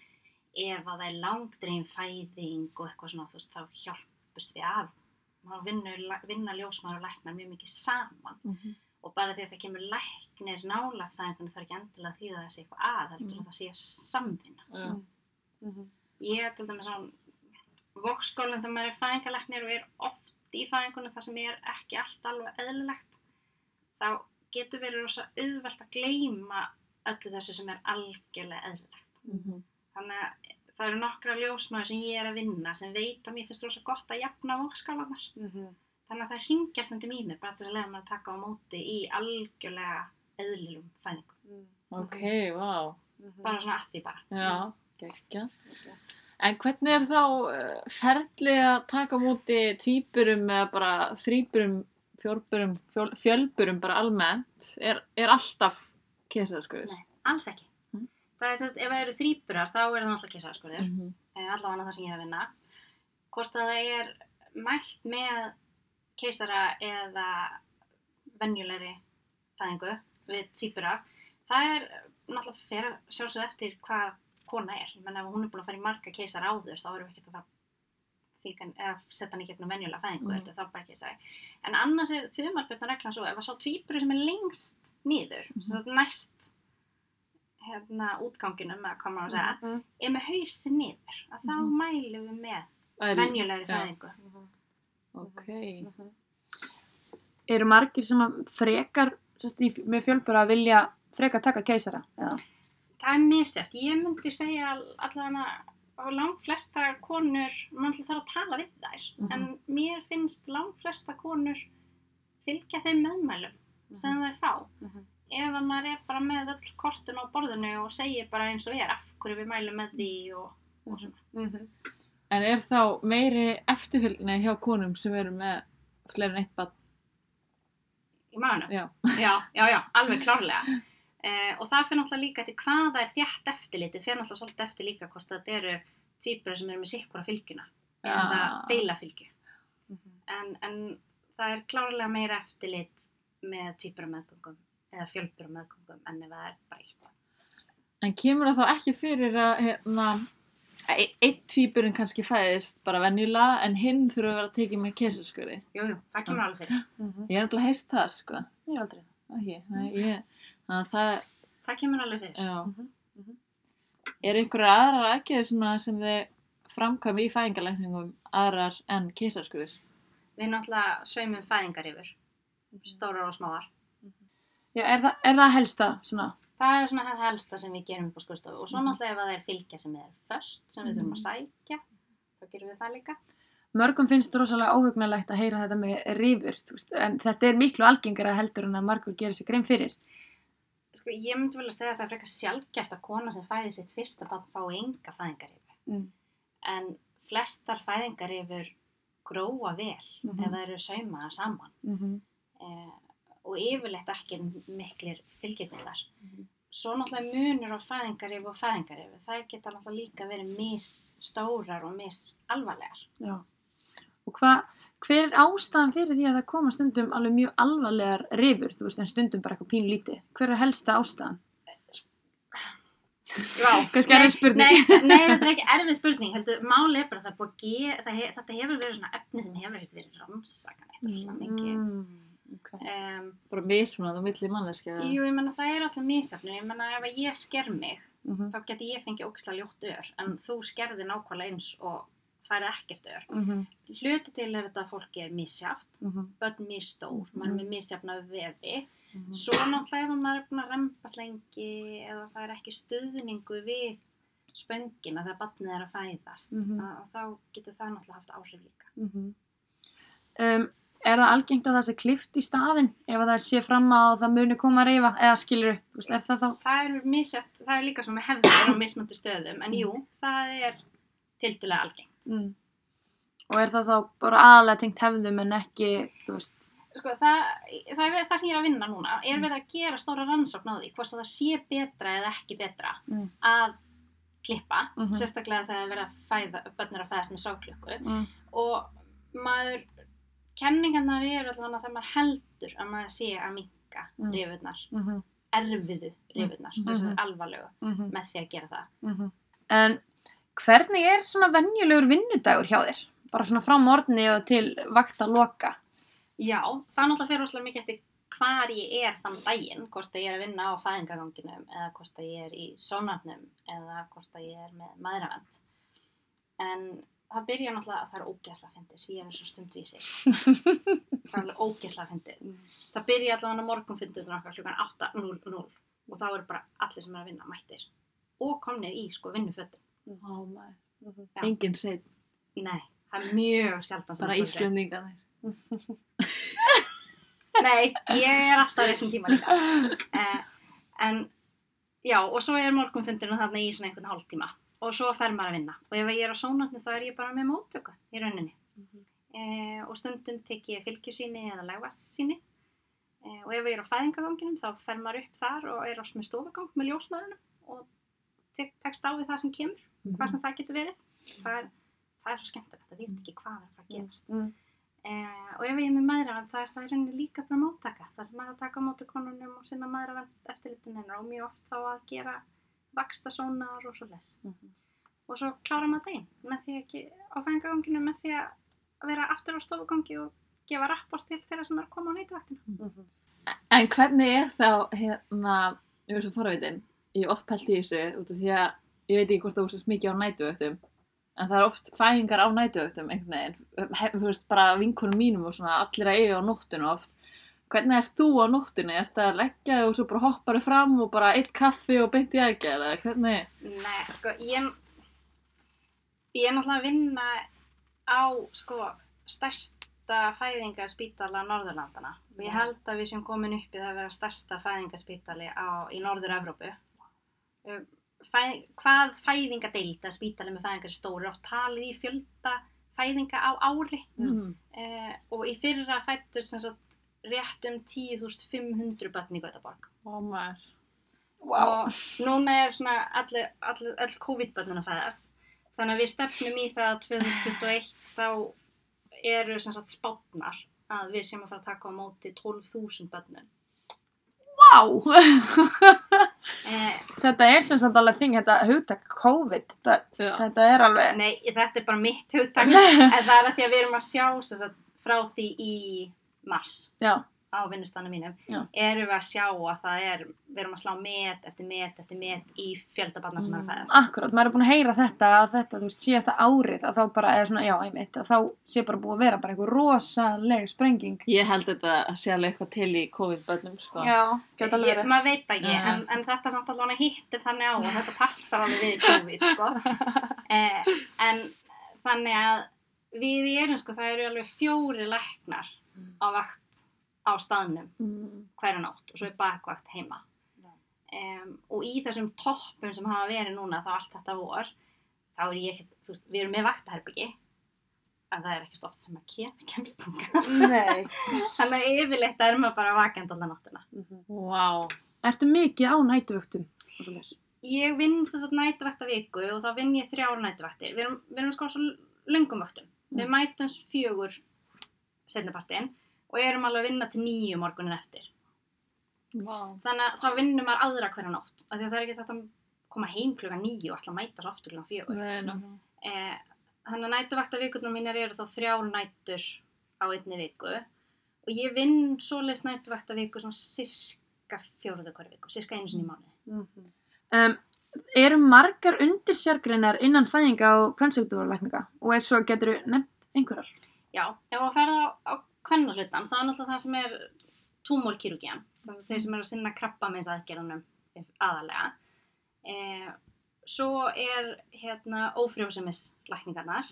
Ef að það er langdrein fæðing og eitthvað svona, þú veist, þá hjálpust við að. Þá vinnur, vinna ljósmaður og læknar mjög mikið saman. Mhm. Og bara því að það kemur læknir nálægt fæðingunni, er ekki endilega því að það sé eitthvað að, heldur Mm. að það sé samvinna. Já. Ég er til dæmis á vokskólinn þegar maður er fæðingalæknir og er oft í fæðingunni þar sem er ekki allt alveg eðlilegt þá getur verið rosa auðvelt að gleyma öllu þessu sem er algjörlega eðlilegt. Mhm. Þannig að það eru nokkra ljósmaður sem ég er að vinna sem veit að mér finnst rosa gott að jafna vokskálanar. Þannig að það ringja stundum í mig bara til að lega maður að taka á móti í algjörlega eðlilum fæðingum. Ok, vá. Bara svona að því bara. Já, geggja. En hvernig er þá uh, ferli að taka á móti tvíburum eða bara þrýburum, fjórburum, fjöl, fjölburum bara almennt? Er, er alltaf keisaraskurður? Nei, alls ekki. Mm. Það er sérst, ef það eru þrýburar þá er það náttúrulega kísaraskurður. Mm -hmm. eh, allavega það sem ég er að vinna hvort að það er mælt með keisara eða venjulegri fæðingu við tvíbura það er náttúrulega fyrir sjálfsög eftir hvað kona er ég menna ef hún er búin að fara í marga keisara áður þá erum við ekkert að það setja hann í gegnum venjulega fæðingu Mm. mm. þá bara keisari en annars er þumalbjörna reglan svo ef að sá tvíburu sem er lengst niður Mhm. mm -hmm. næst hérna útganginum eða hvað maður að segja er með hausin niður að þá Mhm. mælum við með venjulegri já. fæðingu ok. Eru margir sem að frekar sérst, í, með fjölbara að vilja frekar taka keisara? Eða? Það er misjæft, ég myndi segja allavega á langflesta konur, mann þarf að tala við þær. Mhm. en mér finnst langflesta konur fylgja þeim meðmælum sem þær fá. Mhm. ef að maður er bara með öll kortin á borðinu og segir bara eins og er af hverju við mælum með því? og, og svona. En er þá meiri eftirfylgni hjá konum sem eru með fleiri en eitt bann? í maðunum Já. já, já, já, alveg klárlega uh, og það fyrir náttúrulega líka til hvað það er þjætt eftirlitið, fyrir náttúrulega svolítið eftir líka hvort þetta eru tvíburar sem eru með sikkura fylgjuna eða Ah. deila fylgju en, en það er klárlega meira eftirlit með tvíbura meðgöngum eða fjölbura meðgöngum en ef það er bara eitt En kemur það þá ekki fyrir að hérna, e- einn tvíburinn kannski fæðist bara venjulega en hinn þurfa að vera tekið með keisaraskurði? jú, jú, það kemur alveg fyrir Ég er alveg heyrt það, sko. Ég aldrei. Ekki, nei, ég, að það, það kemur alveg fyrir já. Mhm, mhm. Er einhverjar aðrar aðgerðir sem þið framkvæmi í fæðingalækningum aðrar en keisaraskurðir? við náttúrulega sveimum fæðingar yfir stórar og smáar Já, er það, er það helsta svona? það er svona það helsta sem við gerum upp á skurstofu og svo Mhm. náttúrulega ef það er fylgja sem er föst sem við þurfum að sækja þá gerum við það líka Mörgum finnst rosalega óhugnalegt að heyra þetta með veist, en þetta er miklu algengara heldur en að margur gerir sér grein fyrir. Sko, ég myndi vel að segja að það er frekar sjálfgeft að kona sem fæði sitt fyrsta barn fái enga fæðingarifur Mm. en flestar fæðingarifur gróa vel Mhm. ef það eru saumaðar saman Mm -hmm. eh, og yfirleitt ekki miklir fylgjumillar Mhm. svo náttúrulega munur á fæðingarif og fæðingarif það geta náttúrulega líka verið mis stórar og mis alvarlegar Já. Og hvað, hver er ástæðan fyrir því að það koma stundum alveg mjög alvarlegar rifur, þú veist, en stundum bara eitthvað pínu lítið? Hver er helsta ástæðan? Já, Kannski erfið spurning. Nei, nei, þetta er ekki erfið spurning, heldur, máli er bara að það er búið að ge, það he, þetta hefur verið svona efni sem hefur verið rannsaka neitt mm. mikið. Mm, ok. Um, Bara mismunað á milli manneskja. jú, ég menna það er alltaf misefni, ég menna ef að ég sker mig, Mhm, þá geti ég fengið ógislega ljótt ör, en þú skerði nákvæmlega eins og færið ekkert ör. mhm, Hluti til er þetta að fólki er misjaft, mhm, börn misstór, maður er með misjafna vefi, mhm. Svo náttúrulega ef maður er búin að rempast lengi eða það er ekki stuðningu við spöngina þegar barnið er að fæðast, Mhm. að, þá getur það náttúrulega haft áhrif líka. Mhm. Um, er það algengt að það sé klift í staðinn ef að það sé fram að það muni koma að reyfa eða skilur upp, er það þá? Það er misjætt, það er líka svona með hefðir á mismöndu stöðum, en jú, það er tildulega algengt. Mm. Og er það þá bara aðalega tengt hefðum en ekki, þú veist, Sko, það, það er það sem ég er að vinna núna, er verið að gera stóra rannsókn á því, hvort að það sé betra eða ekki betra Mm. að klippa, Mhm. sérstaklega þegar það er verið að fæða, börn er að fæðast með sáklukku. mm. og maður kenningarnar eru allavega þegar maður heldur að maður sé að minka Mm. mm. rifurnar, Mm -hmm. erfiðu rifurnar, Mhm. þessar alvarlegu Mm með því að gera það. -hmm. En hvernig er svona venjulegur vinnudagur hjá þér? Bara svona frá morgni og til vakta loka? Já, það náttúrulega fyrir rosalega mikið eftir hvar ég er þann daginn, hvort að ég er að vinna á fæðingaganginum eða hvort að ég er í sónarnum eða hvort að ég er með maðuravend. En það byrja náttúrulega að það er ógeðslega fyndið, svíjar er svo stundvísir. það er alveg ógeðslega fyndið. Það byrja allavega morgunfunduður okkar klukkan 8.00 og þá eru bara allir sem er að vinna mættir og komnir í sko vinnufötum. Ó, maður. Já. Engin seitt, Nei, það er mjög sjaldan sem bara að fólk segir. Íslendingarnir. Nei, ég er alltaf réttum tíma líka. Eh, en já, og svo er morgunfundurinn þarna í svona einhvern hálftíma og svo fer maður að vinna. Og ef ég er á sónarni þá er ég bara með móttöku í rauninni. Eh, og stundum tek ég fylgjusýni eða legvassýni. Eh, og ef ég er á fæðingaganginum þá fer maður upp þar og er ás með stofugang með ljósmaðurinn og tek, tekst á við það sem kemur, hvað sem það getur verið. Það er, það er svo skemmtilegt að vita ekki hvað er að fara að gerast. Mm. Eh, og ef ég er með maðuravend þá er það í rauninni líka bara móttaka. Það sem er að taka á móti konunum og sinna maðuravend eftirlituninnar og mjög oft þá að gera vaksta sónar og svo les. Mhm. Og svo klára maður daginn með því ekki á fængaganginu með því að vera aftur á stofugangi og gefa rapport til þeirra sem er að koma á neytuvaktina. En hvernig er þá, hérna, ég veist að forvitin, ég hef oft pælt í þessu út af því að ég veit ekki hvort það úrsast mikið á nætuvöktum, en það er oft fæðingar á nætuvöktum einhvern veginn, þú veist, bara vinkunum mínum og svona, allir að eiga á nóttinu oft. Hvernig ert þú á nóttinu? Ertu að leggja þig og svo bara hoppar þig fram og bara eitt kaffi og beint í aðgerð, eða hvernig? Nei, sko, ég, ég er náttúrulega að vinna á, sko, stærsta fæðingaspítala Norðurlandana. Og ég held að við séum komin upp í það að vera stærsta fæðingaspítali á, í Norður-Evrópu. Um, Fæ, hvað fæðingadeild að spítali með fæðingar er stóri oft talið í fjölda fæðinga á ári Mm. eh, og í fyrra fættur sem sagt rétt um 10.500 börn í Gautaborg Ó maður. og núna er svona allir, allir, all COVID-börnin að fæðast þannig að við stefnum í það að 2021 þá eru sem sagt spátnar að við séum að fara að taka á móti 12.000 börnum Vá! þetta er sem sagt alveg þing, þetta hugtak COVID, Já. þetta er alveg... nei, þetta er bara mitt hugtak en það er að því að við erum að sjá sagt, frá því í mars Já, á vinnustanum mínum Já. erum við að sjá að það er við erum að slá met eftir met eftir met í fjöldabarna sem er að fæðast akkurat, maður er búin að heyra þetta, að þetta, þú veist, síðasta árið, að þá bara, eða svona, já, einmitt, að þá sé bara búið að vera bara einhver rosaleg sprenging. Ég held þetta að sé alveg eitthvað til í COVID-bönnum, sko. Já, geta alveg Ég, verið. maður veit ekki, Já. en, en þetta samt alveg hittir þannig á og þetta passar alveg við COVID, sko. Eh, en þannig að við erum, sko, það eru alveg fjóri læknar á vakt á staðnum Mm. hverja nótt og svo er bakvakt heima. Um, og í þessum toppum sem hafa verið núna þá allt þetta vor, þá er ég ekkert, þú veist, við erum með vaktaherbyggi, en það er ekkert oft sem að kem, kemst. Þannig að yfirleitt er maður bara vakend allan náttina. Vá. Ertu mikið á nætuvöktum? Ég vinn þess að nætuvakta viku og þá vinn ég þrjár nætuvaktir. Við erum, við erum sko svo löngum vaktum. Við mætum fjögur setnipartin og erum alveg að vinna til nýju morgunin eftir. Vá. Þannig að þá vinnum maður aðra hverja nótt. Af því að það er ekki þetta koma heim klukka nýju og að mæta svo aftur klukka fjögur. Nei, ná. Eh, þannig að nætuvaktavíkurnar mínar eru þá þrjár nætur á einni viku og ég vinn svoleiðis nætuvaktavíku svona cirka fjóruðu hverju viku, cirka einu sinni í mánuði. Um, eru margar undir sérgreinar innan fæðinga og kvennsugdúrlækninga og ef svo getur nefnt einhverjar? Já, ef að ferða á, á kvennahlutan, það er náttúrulega það sem er er þeir sem eru að sinna krabba meins aðgerðunum aðalega. Eh, svo er hérna ófrjósemislækningarnar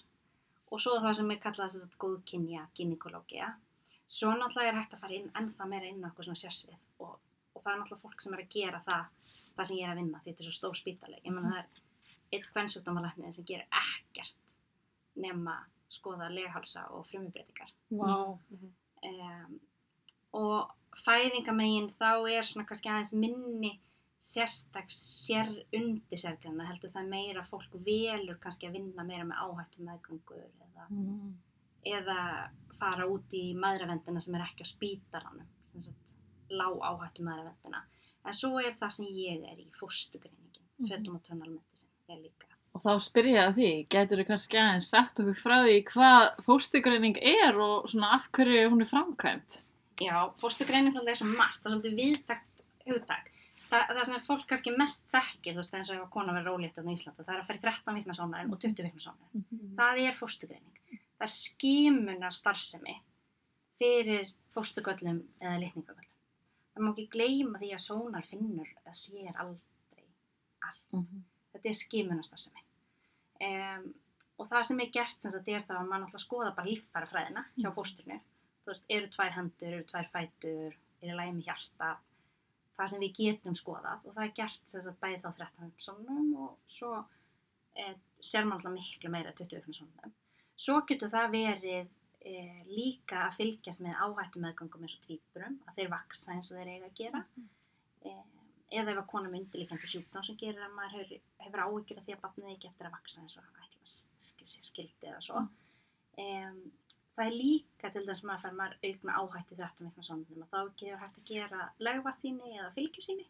og svo það sem er kallað þess að góðkynja gynekológia. Svo náttúrulega er hægt að fara inn ennþá meira inn á eitthvað svona sérsvið og, og það er náttúrulega fólk sem er að gera það, það sem ég er að vinna því þetta er svo stór spítaleg. Ég menna það er eitt kvennsjúkdómalæknir sem gerir ekkert nema skoða leghálsa og frumubreitingar Vá. um, og fæðingamegin þá er svona kannski aðeins minni sérstaks sér undirsergrana heldur það meira fólk velur kannski að vinna meira með áhættu meðgöngur eða, Mm. eða fara út í maðuravendina sem er ekki á spítaranum lág áhættu maðuravendina en svo er það sem ég er í fóstugreiningin, Mhm. fötum og tónalmenti sem er líka Og þá spyr ég að því, getur þú kannski aðeins sagt okkur frá því hvað fóstigreining er og svona af hverju hún er framkvæmt? Já, fóstugreining er svo margt, það er svolítið viðtækt hugtak. Þa, það sem fólk kannski mest þekkir, þú veist, eins og ef að kona verður rólétt á Íslanda, það er að í 13 vikna sónarinn og 20 vikna sónarinn. Það er fóstugreining. Það skimunar starfsemi fyrir fóstugöllum eða litningagöllum. Það má ekki gleyma því að sónar finnur að sér aldrei allt Mhm. Þetta er skimunarstarfsemi. Um, og það sem er gert sem sagt er það að mann alltaf skoða bara líffærafræðina hjá fóstrinu þú veist, eru tvær hendur, eru tvær fætur eru lægi með hjarta. Það sem við getum skoðað og það er gert sem sagt bæði þá 13 sonum og svo e, sér mann alltaf miklu meira 20 sonum svo getur það verið e, líka að fylgjast með áhættu meðgöngum eins og tvíburum að þeir vaksa eins og þeir eiga að gera. E, eða ef að kona með undirlíkjandi sjúkdóm sem gerir að maður hefur, hefur áhyggjur af því að barnið eigi ekki eftir að vaksa eins og ætlas skildi eða svo. Um, það er líka til þess að maður þarf maður aukna áhætti 13 vikna sónunum og þá gefur hægt að gera legvarsýni eða fylgjusýni.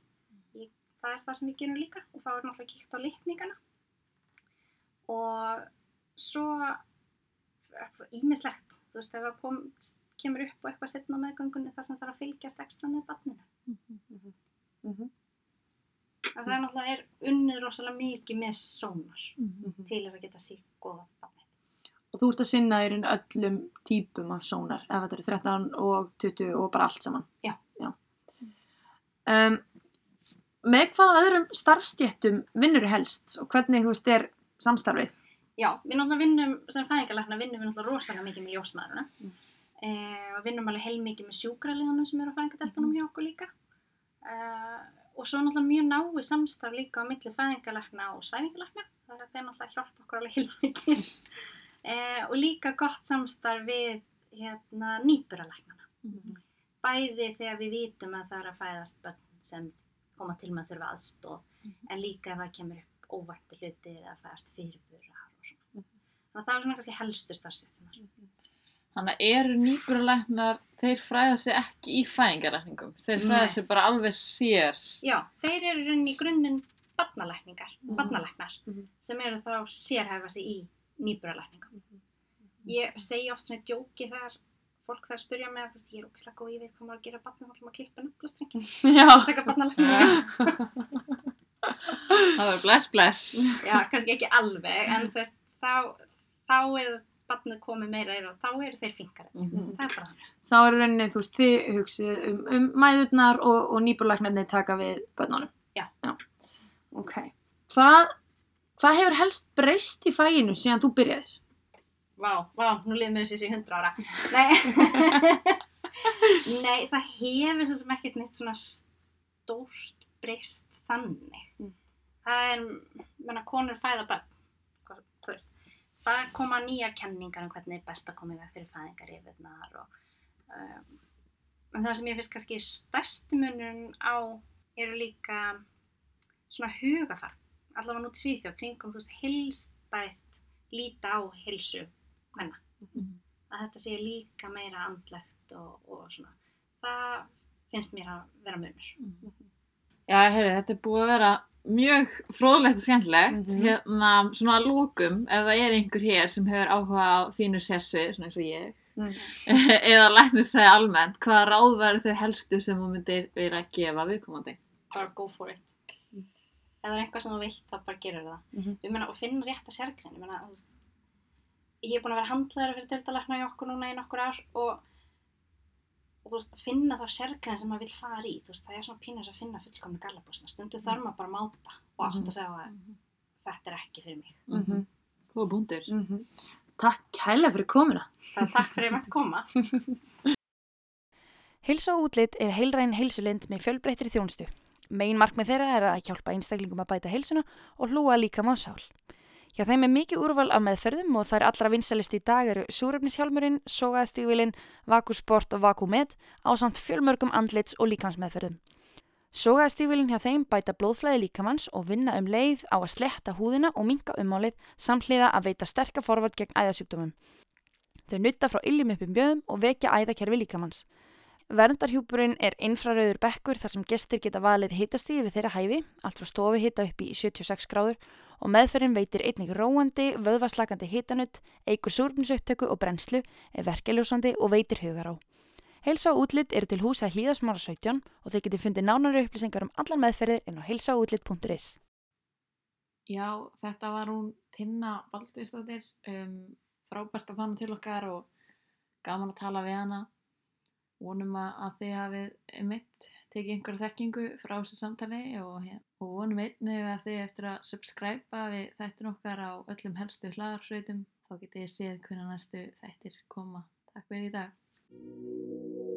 Í- Það er það sem við gerum líka og þá er náttúrulega kíkt á litningana. Og svo ímislegt, þú veist, ef það kom, kemur upp og eitthvað setna á meðgöngunni þar sem þarf að fylgjast ekstra með barninu. Að það er náttúrulega er unnið rosalega mikið með sónar til þess að geta sík góða barni. Og þú ert að sinna í raun öllum típum af sónar, ef þetta eru 13 og 20 og bara allt saman. Já. Um, með hvaða öðrum starfstjettum vinnur helst og hvernig þú veist er samstarfið? Já, við náttúrulega vinnum sem fæðingarlækna vinnum við náttúrulega rosalega mikið með ljósmaðurina Mm. eh, og vinnum alveg heilmikið með sjúkraliðanum sem eru á fæðingardeltunum hjá okkur líka eh, og svo náttúrulega mjög náið samstarf líka á milli fæðingarlækna og svæfingarlækna það er þeir náttúrulega hjálpa okkur alveg heilmikið. Eh, og líka gott samstarf við hérna, nýburalæknana bæði þegar við vitum að það er að fæðast börn sem koma til með að þurfa aðstóð en líka ef það kemur upp óvænti hlutir eða fæðast fyrirburar og svona. Þannig að það er svona kannski helstu starfsettunar. Þannig að eru nýbúralæknar, þeir fræða sig ekki í fæðingarækningum. Þeir fræða Nei. sig bara alveg sér. Já, þeir eru rauninni í grunninn barnalækningar, Mhm. barnalæknar Mhm. sem eru þá sérhæfa sig í nýburalækningum. Ég segi oft svona djóki þegar fólk fer að spyrja mig að þú veist, ég er ógislega góð, ég veit hvað maður að gera ætlum að klippa nöflastrengin, Já. taka barnalækningar. Það var bless, bless. Já, kannski ekki alveg, en þú veist, þá, þá er barnið komið meira og þá eru þeir finkari. Mhm. Það er bara þannig. Þá er rauninni, þú veist, þið hugsið um, um mæðurnar og, og nýbúrlæknarnir taka við börnunum. Já. Ok. Hvað, hvað hefur helst breyst í fæinu síðan þú byrjaðir? Vá, vá, nú liður mér þessi í hundra ára. Nei, Nei það hefur svo sem ekkert neitt svona stórt breyst þannig. Mm. Það er, menna, konur fæða börn, hvað- þú veist. Það koma nýjar kenningar um hvernig er best að koma í veg fyrir fæðingar yfirnar og um, en það sem ég finnst kannski stærsti munun á eru líka svona hugafar, allavega nút í Svíþjóð, kringum, þú veist, hilstætt líta á hilsu hvenna. Mhm. Að þetta sé líka meira andlegt og, og svona. Það finnst mér að vera munur. Já, heyrðu, þetta er búið að vera mjög fróðlegt og skemmtilegt. Mhm. Hérna, svona að lókum, ef það er einhver hér sem hefur áhuga á þínu sessu, svona eins og ég, Mm. eða læknisfræði almennt, hvaða ráð væri þau helstu sem þú myndir vilja gefa viðkomandi? bara go for it ef það er eitthvað sem þú veit þá bara gerur það ég meina og finna rétt að sérgrein ég ég er búin að vera handlæður fyrir deildalækna í okkur núna í nokkur ár og og þú veist, að finna þá sérgrein sem maður vil fara í þú veist, það er svona pínus að finna fullkomni gallabúsna stundu þarf maður bara að máta og átt að segja að þetta er ekki fyrir mig Mhm. Góða búndur. Mhm. Takk kærlega fyrir komuna. bara takk fyrir að ég mætti koma Heilsa og útlit er heilræn heilsulind með fjölbreyttri þjónustu. Megin markmið þeirra er að hjálpa einstaklingum að bæta heilsuna og hlúa líka má sál. Hjá þeim er mikið úrval af meðferðum og þær allra vinsalist í dag eru súrefnishjálmurinn, sogaðstígvilinn, vakusport og vakumet á samt fjölmörgum andlits og líkansmeðferðum. Sogaðstígvilinn hjá þeim bæta blóðflæði líkamanns og vinna um leið á að sletta húðina og minka umálið samhliða að veita sterka forvald gegn æðasjúkdómum. Þau nutta frá iljum upp um bjöðum og vekja æðakerfi líkamanns. Verndarhjúpurinn er infrarauður bekkur þar sem gestir geta valið hitastíði við þeirra hæfi, allt frá stofi hita upp í 76 gráður og meðferðin veitir einnig róandi, vöðvaslakandi hitanutt, eigur súrfnisupptöku og brennslu, er verkeljósandi og veitir hugar á. Heilsa og útlitt eru til húsa hlýðasmára 17 og þeir geti fundið nánari upplýsingar um allar meðferðir inn á heilsaútlitt.is. Já, þetta var hún Tinna Baldvinsdóttir, um, frábært að fá hana til okkar og gaman að tala við hana. Vonum að þið hafið mitt tekið einhverja þekkingu frá þessu samtali og, og vonum einnig að þið eftir að subscriba við þættin okkar á öllum helstu hlaðarsveitum þá getið þið séð hvernig næstu þættir koma. Takk fyrir í dag.